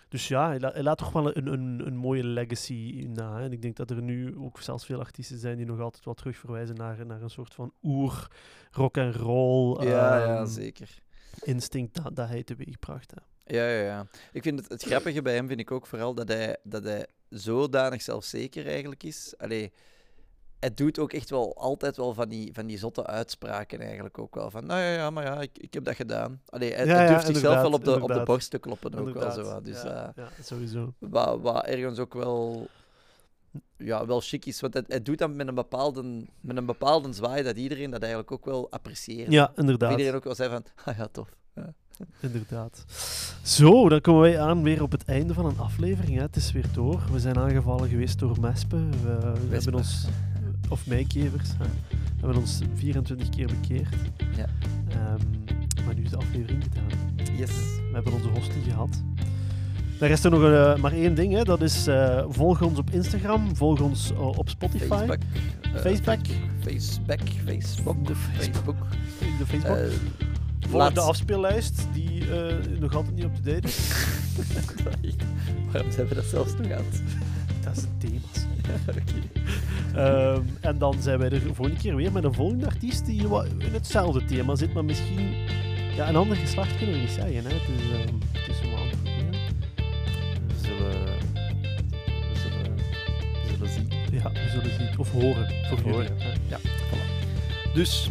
dus ja, hij, la- hij laat toch wel een, een, een mooie legacy na. Hè? En ik denk dat er nu ook zelfs veel artiesten zijn die nog altijd wel terug verwijzen naar, naar een soort van oer rock and roll Ja, ja, ehm, zeker. instinct dat, dat hij teweegbracht. Hè? Ja, ja, ja. Ik vind het, het grappige bij hem vind ik ook vooral dat hij, dat hij zodanig zelfzeker eigenlijk is. Allee, hij doet ook echt wel altijd wel van die, van die zotte uitspraken eigenlijk ook wel. Van, nou ja, ja maar ja, ik, ik heb dat gedaan. Allee, hij, Ja, hij ja, durft zichzelf wel op de, op de borst te kloppen ook wel zo. Dus ja, eh, ja, sowieso. wat, wat ergens ook wel, ja, wel chic is. Want hij, hij doet dat met een, bepaalde, met een bepaalde zwaai dat iedereen dat eigenlijk ook wel apprecieert. Ja, inderdaad. iedereen ook wel zei van, [laughs] ah ja, tof. Ja. Inderdaad. Zo, dan komen wij aan weer op het einde van een aflevering. Hè. Het is weer door. We zijn aangevallen geweest door Mespen. We, we hebben ons, of mijkevers, hè. we hebben ons 24 keer bekeerd. Ja. Ehm, maar nu is de aflevering gedaan. Yes. We hebben onze hostie gehad. Er rest er nog eh, maar één ding, hè. dat is eh, volg ons op Instagram, volg ons eh, op Spotify, Facebook. Facebook. Facebook, Facebook, De Facebook. de Facebook. Volg de afspeellijst, die eh, nog altijd niet op te date is. [laughs] Waarom zijn we dat zelfs nog aan. Dat is een thema. [laughs] Oké. Ehm, en dan zijn wij er de volgende keer weer met een volgende artiest die in hetzelfde thema zit, maar misschien ja, een ander geslacht kunnen we niet zeggen. Hè. Het is, het is zomaar proberen. We zullen... We zullen... We zullen zien. Ja, we zullen zien. Of horen. Voor horen. Ja. Dus,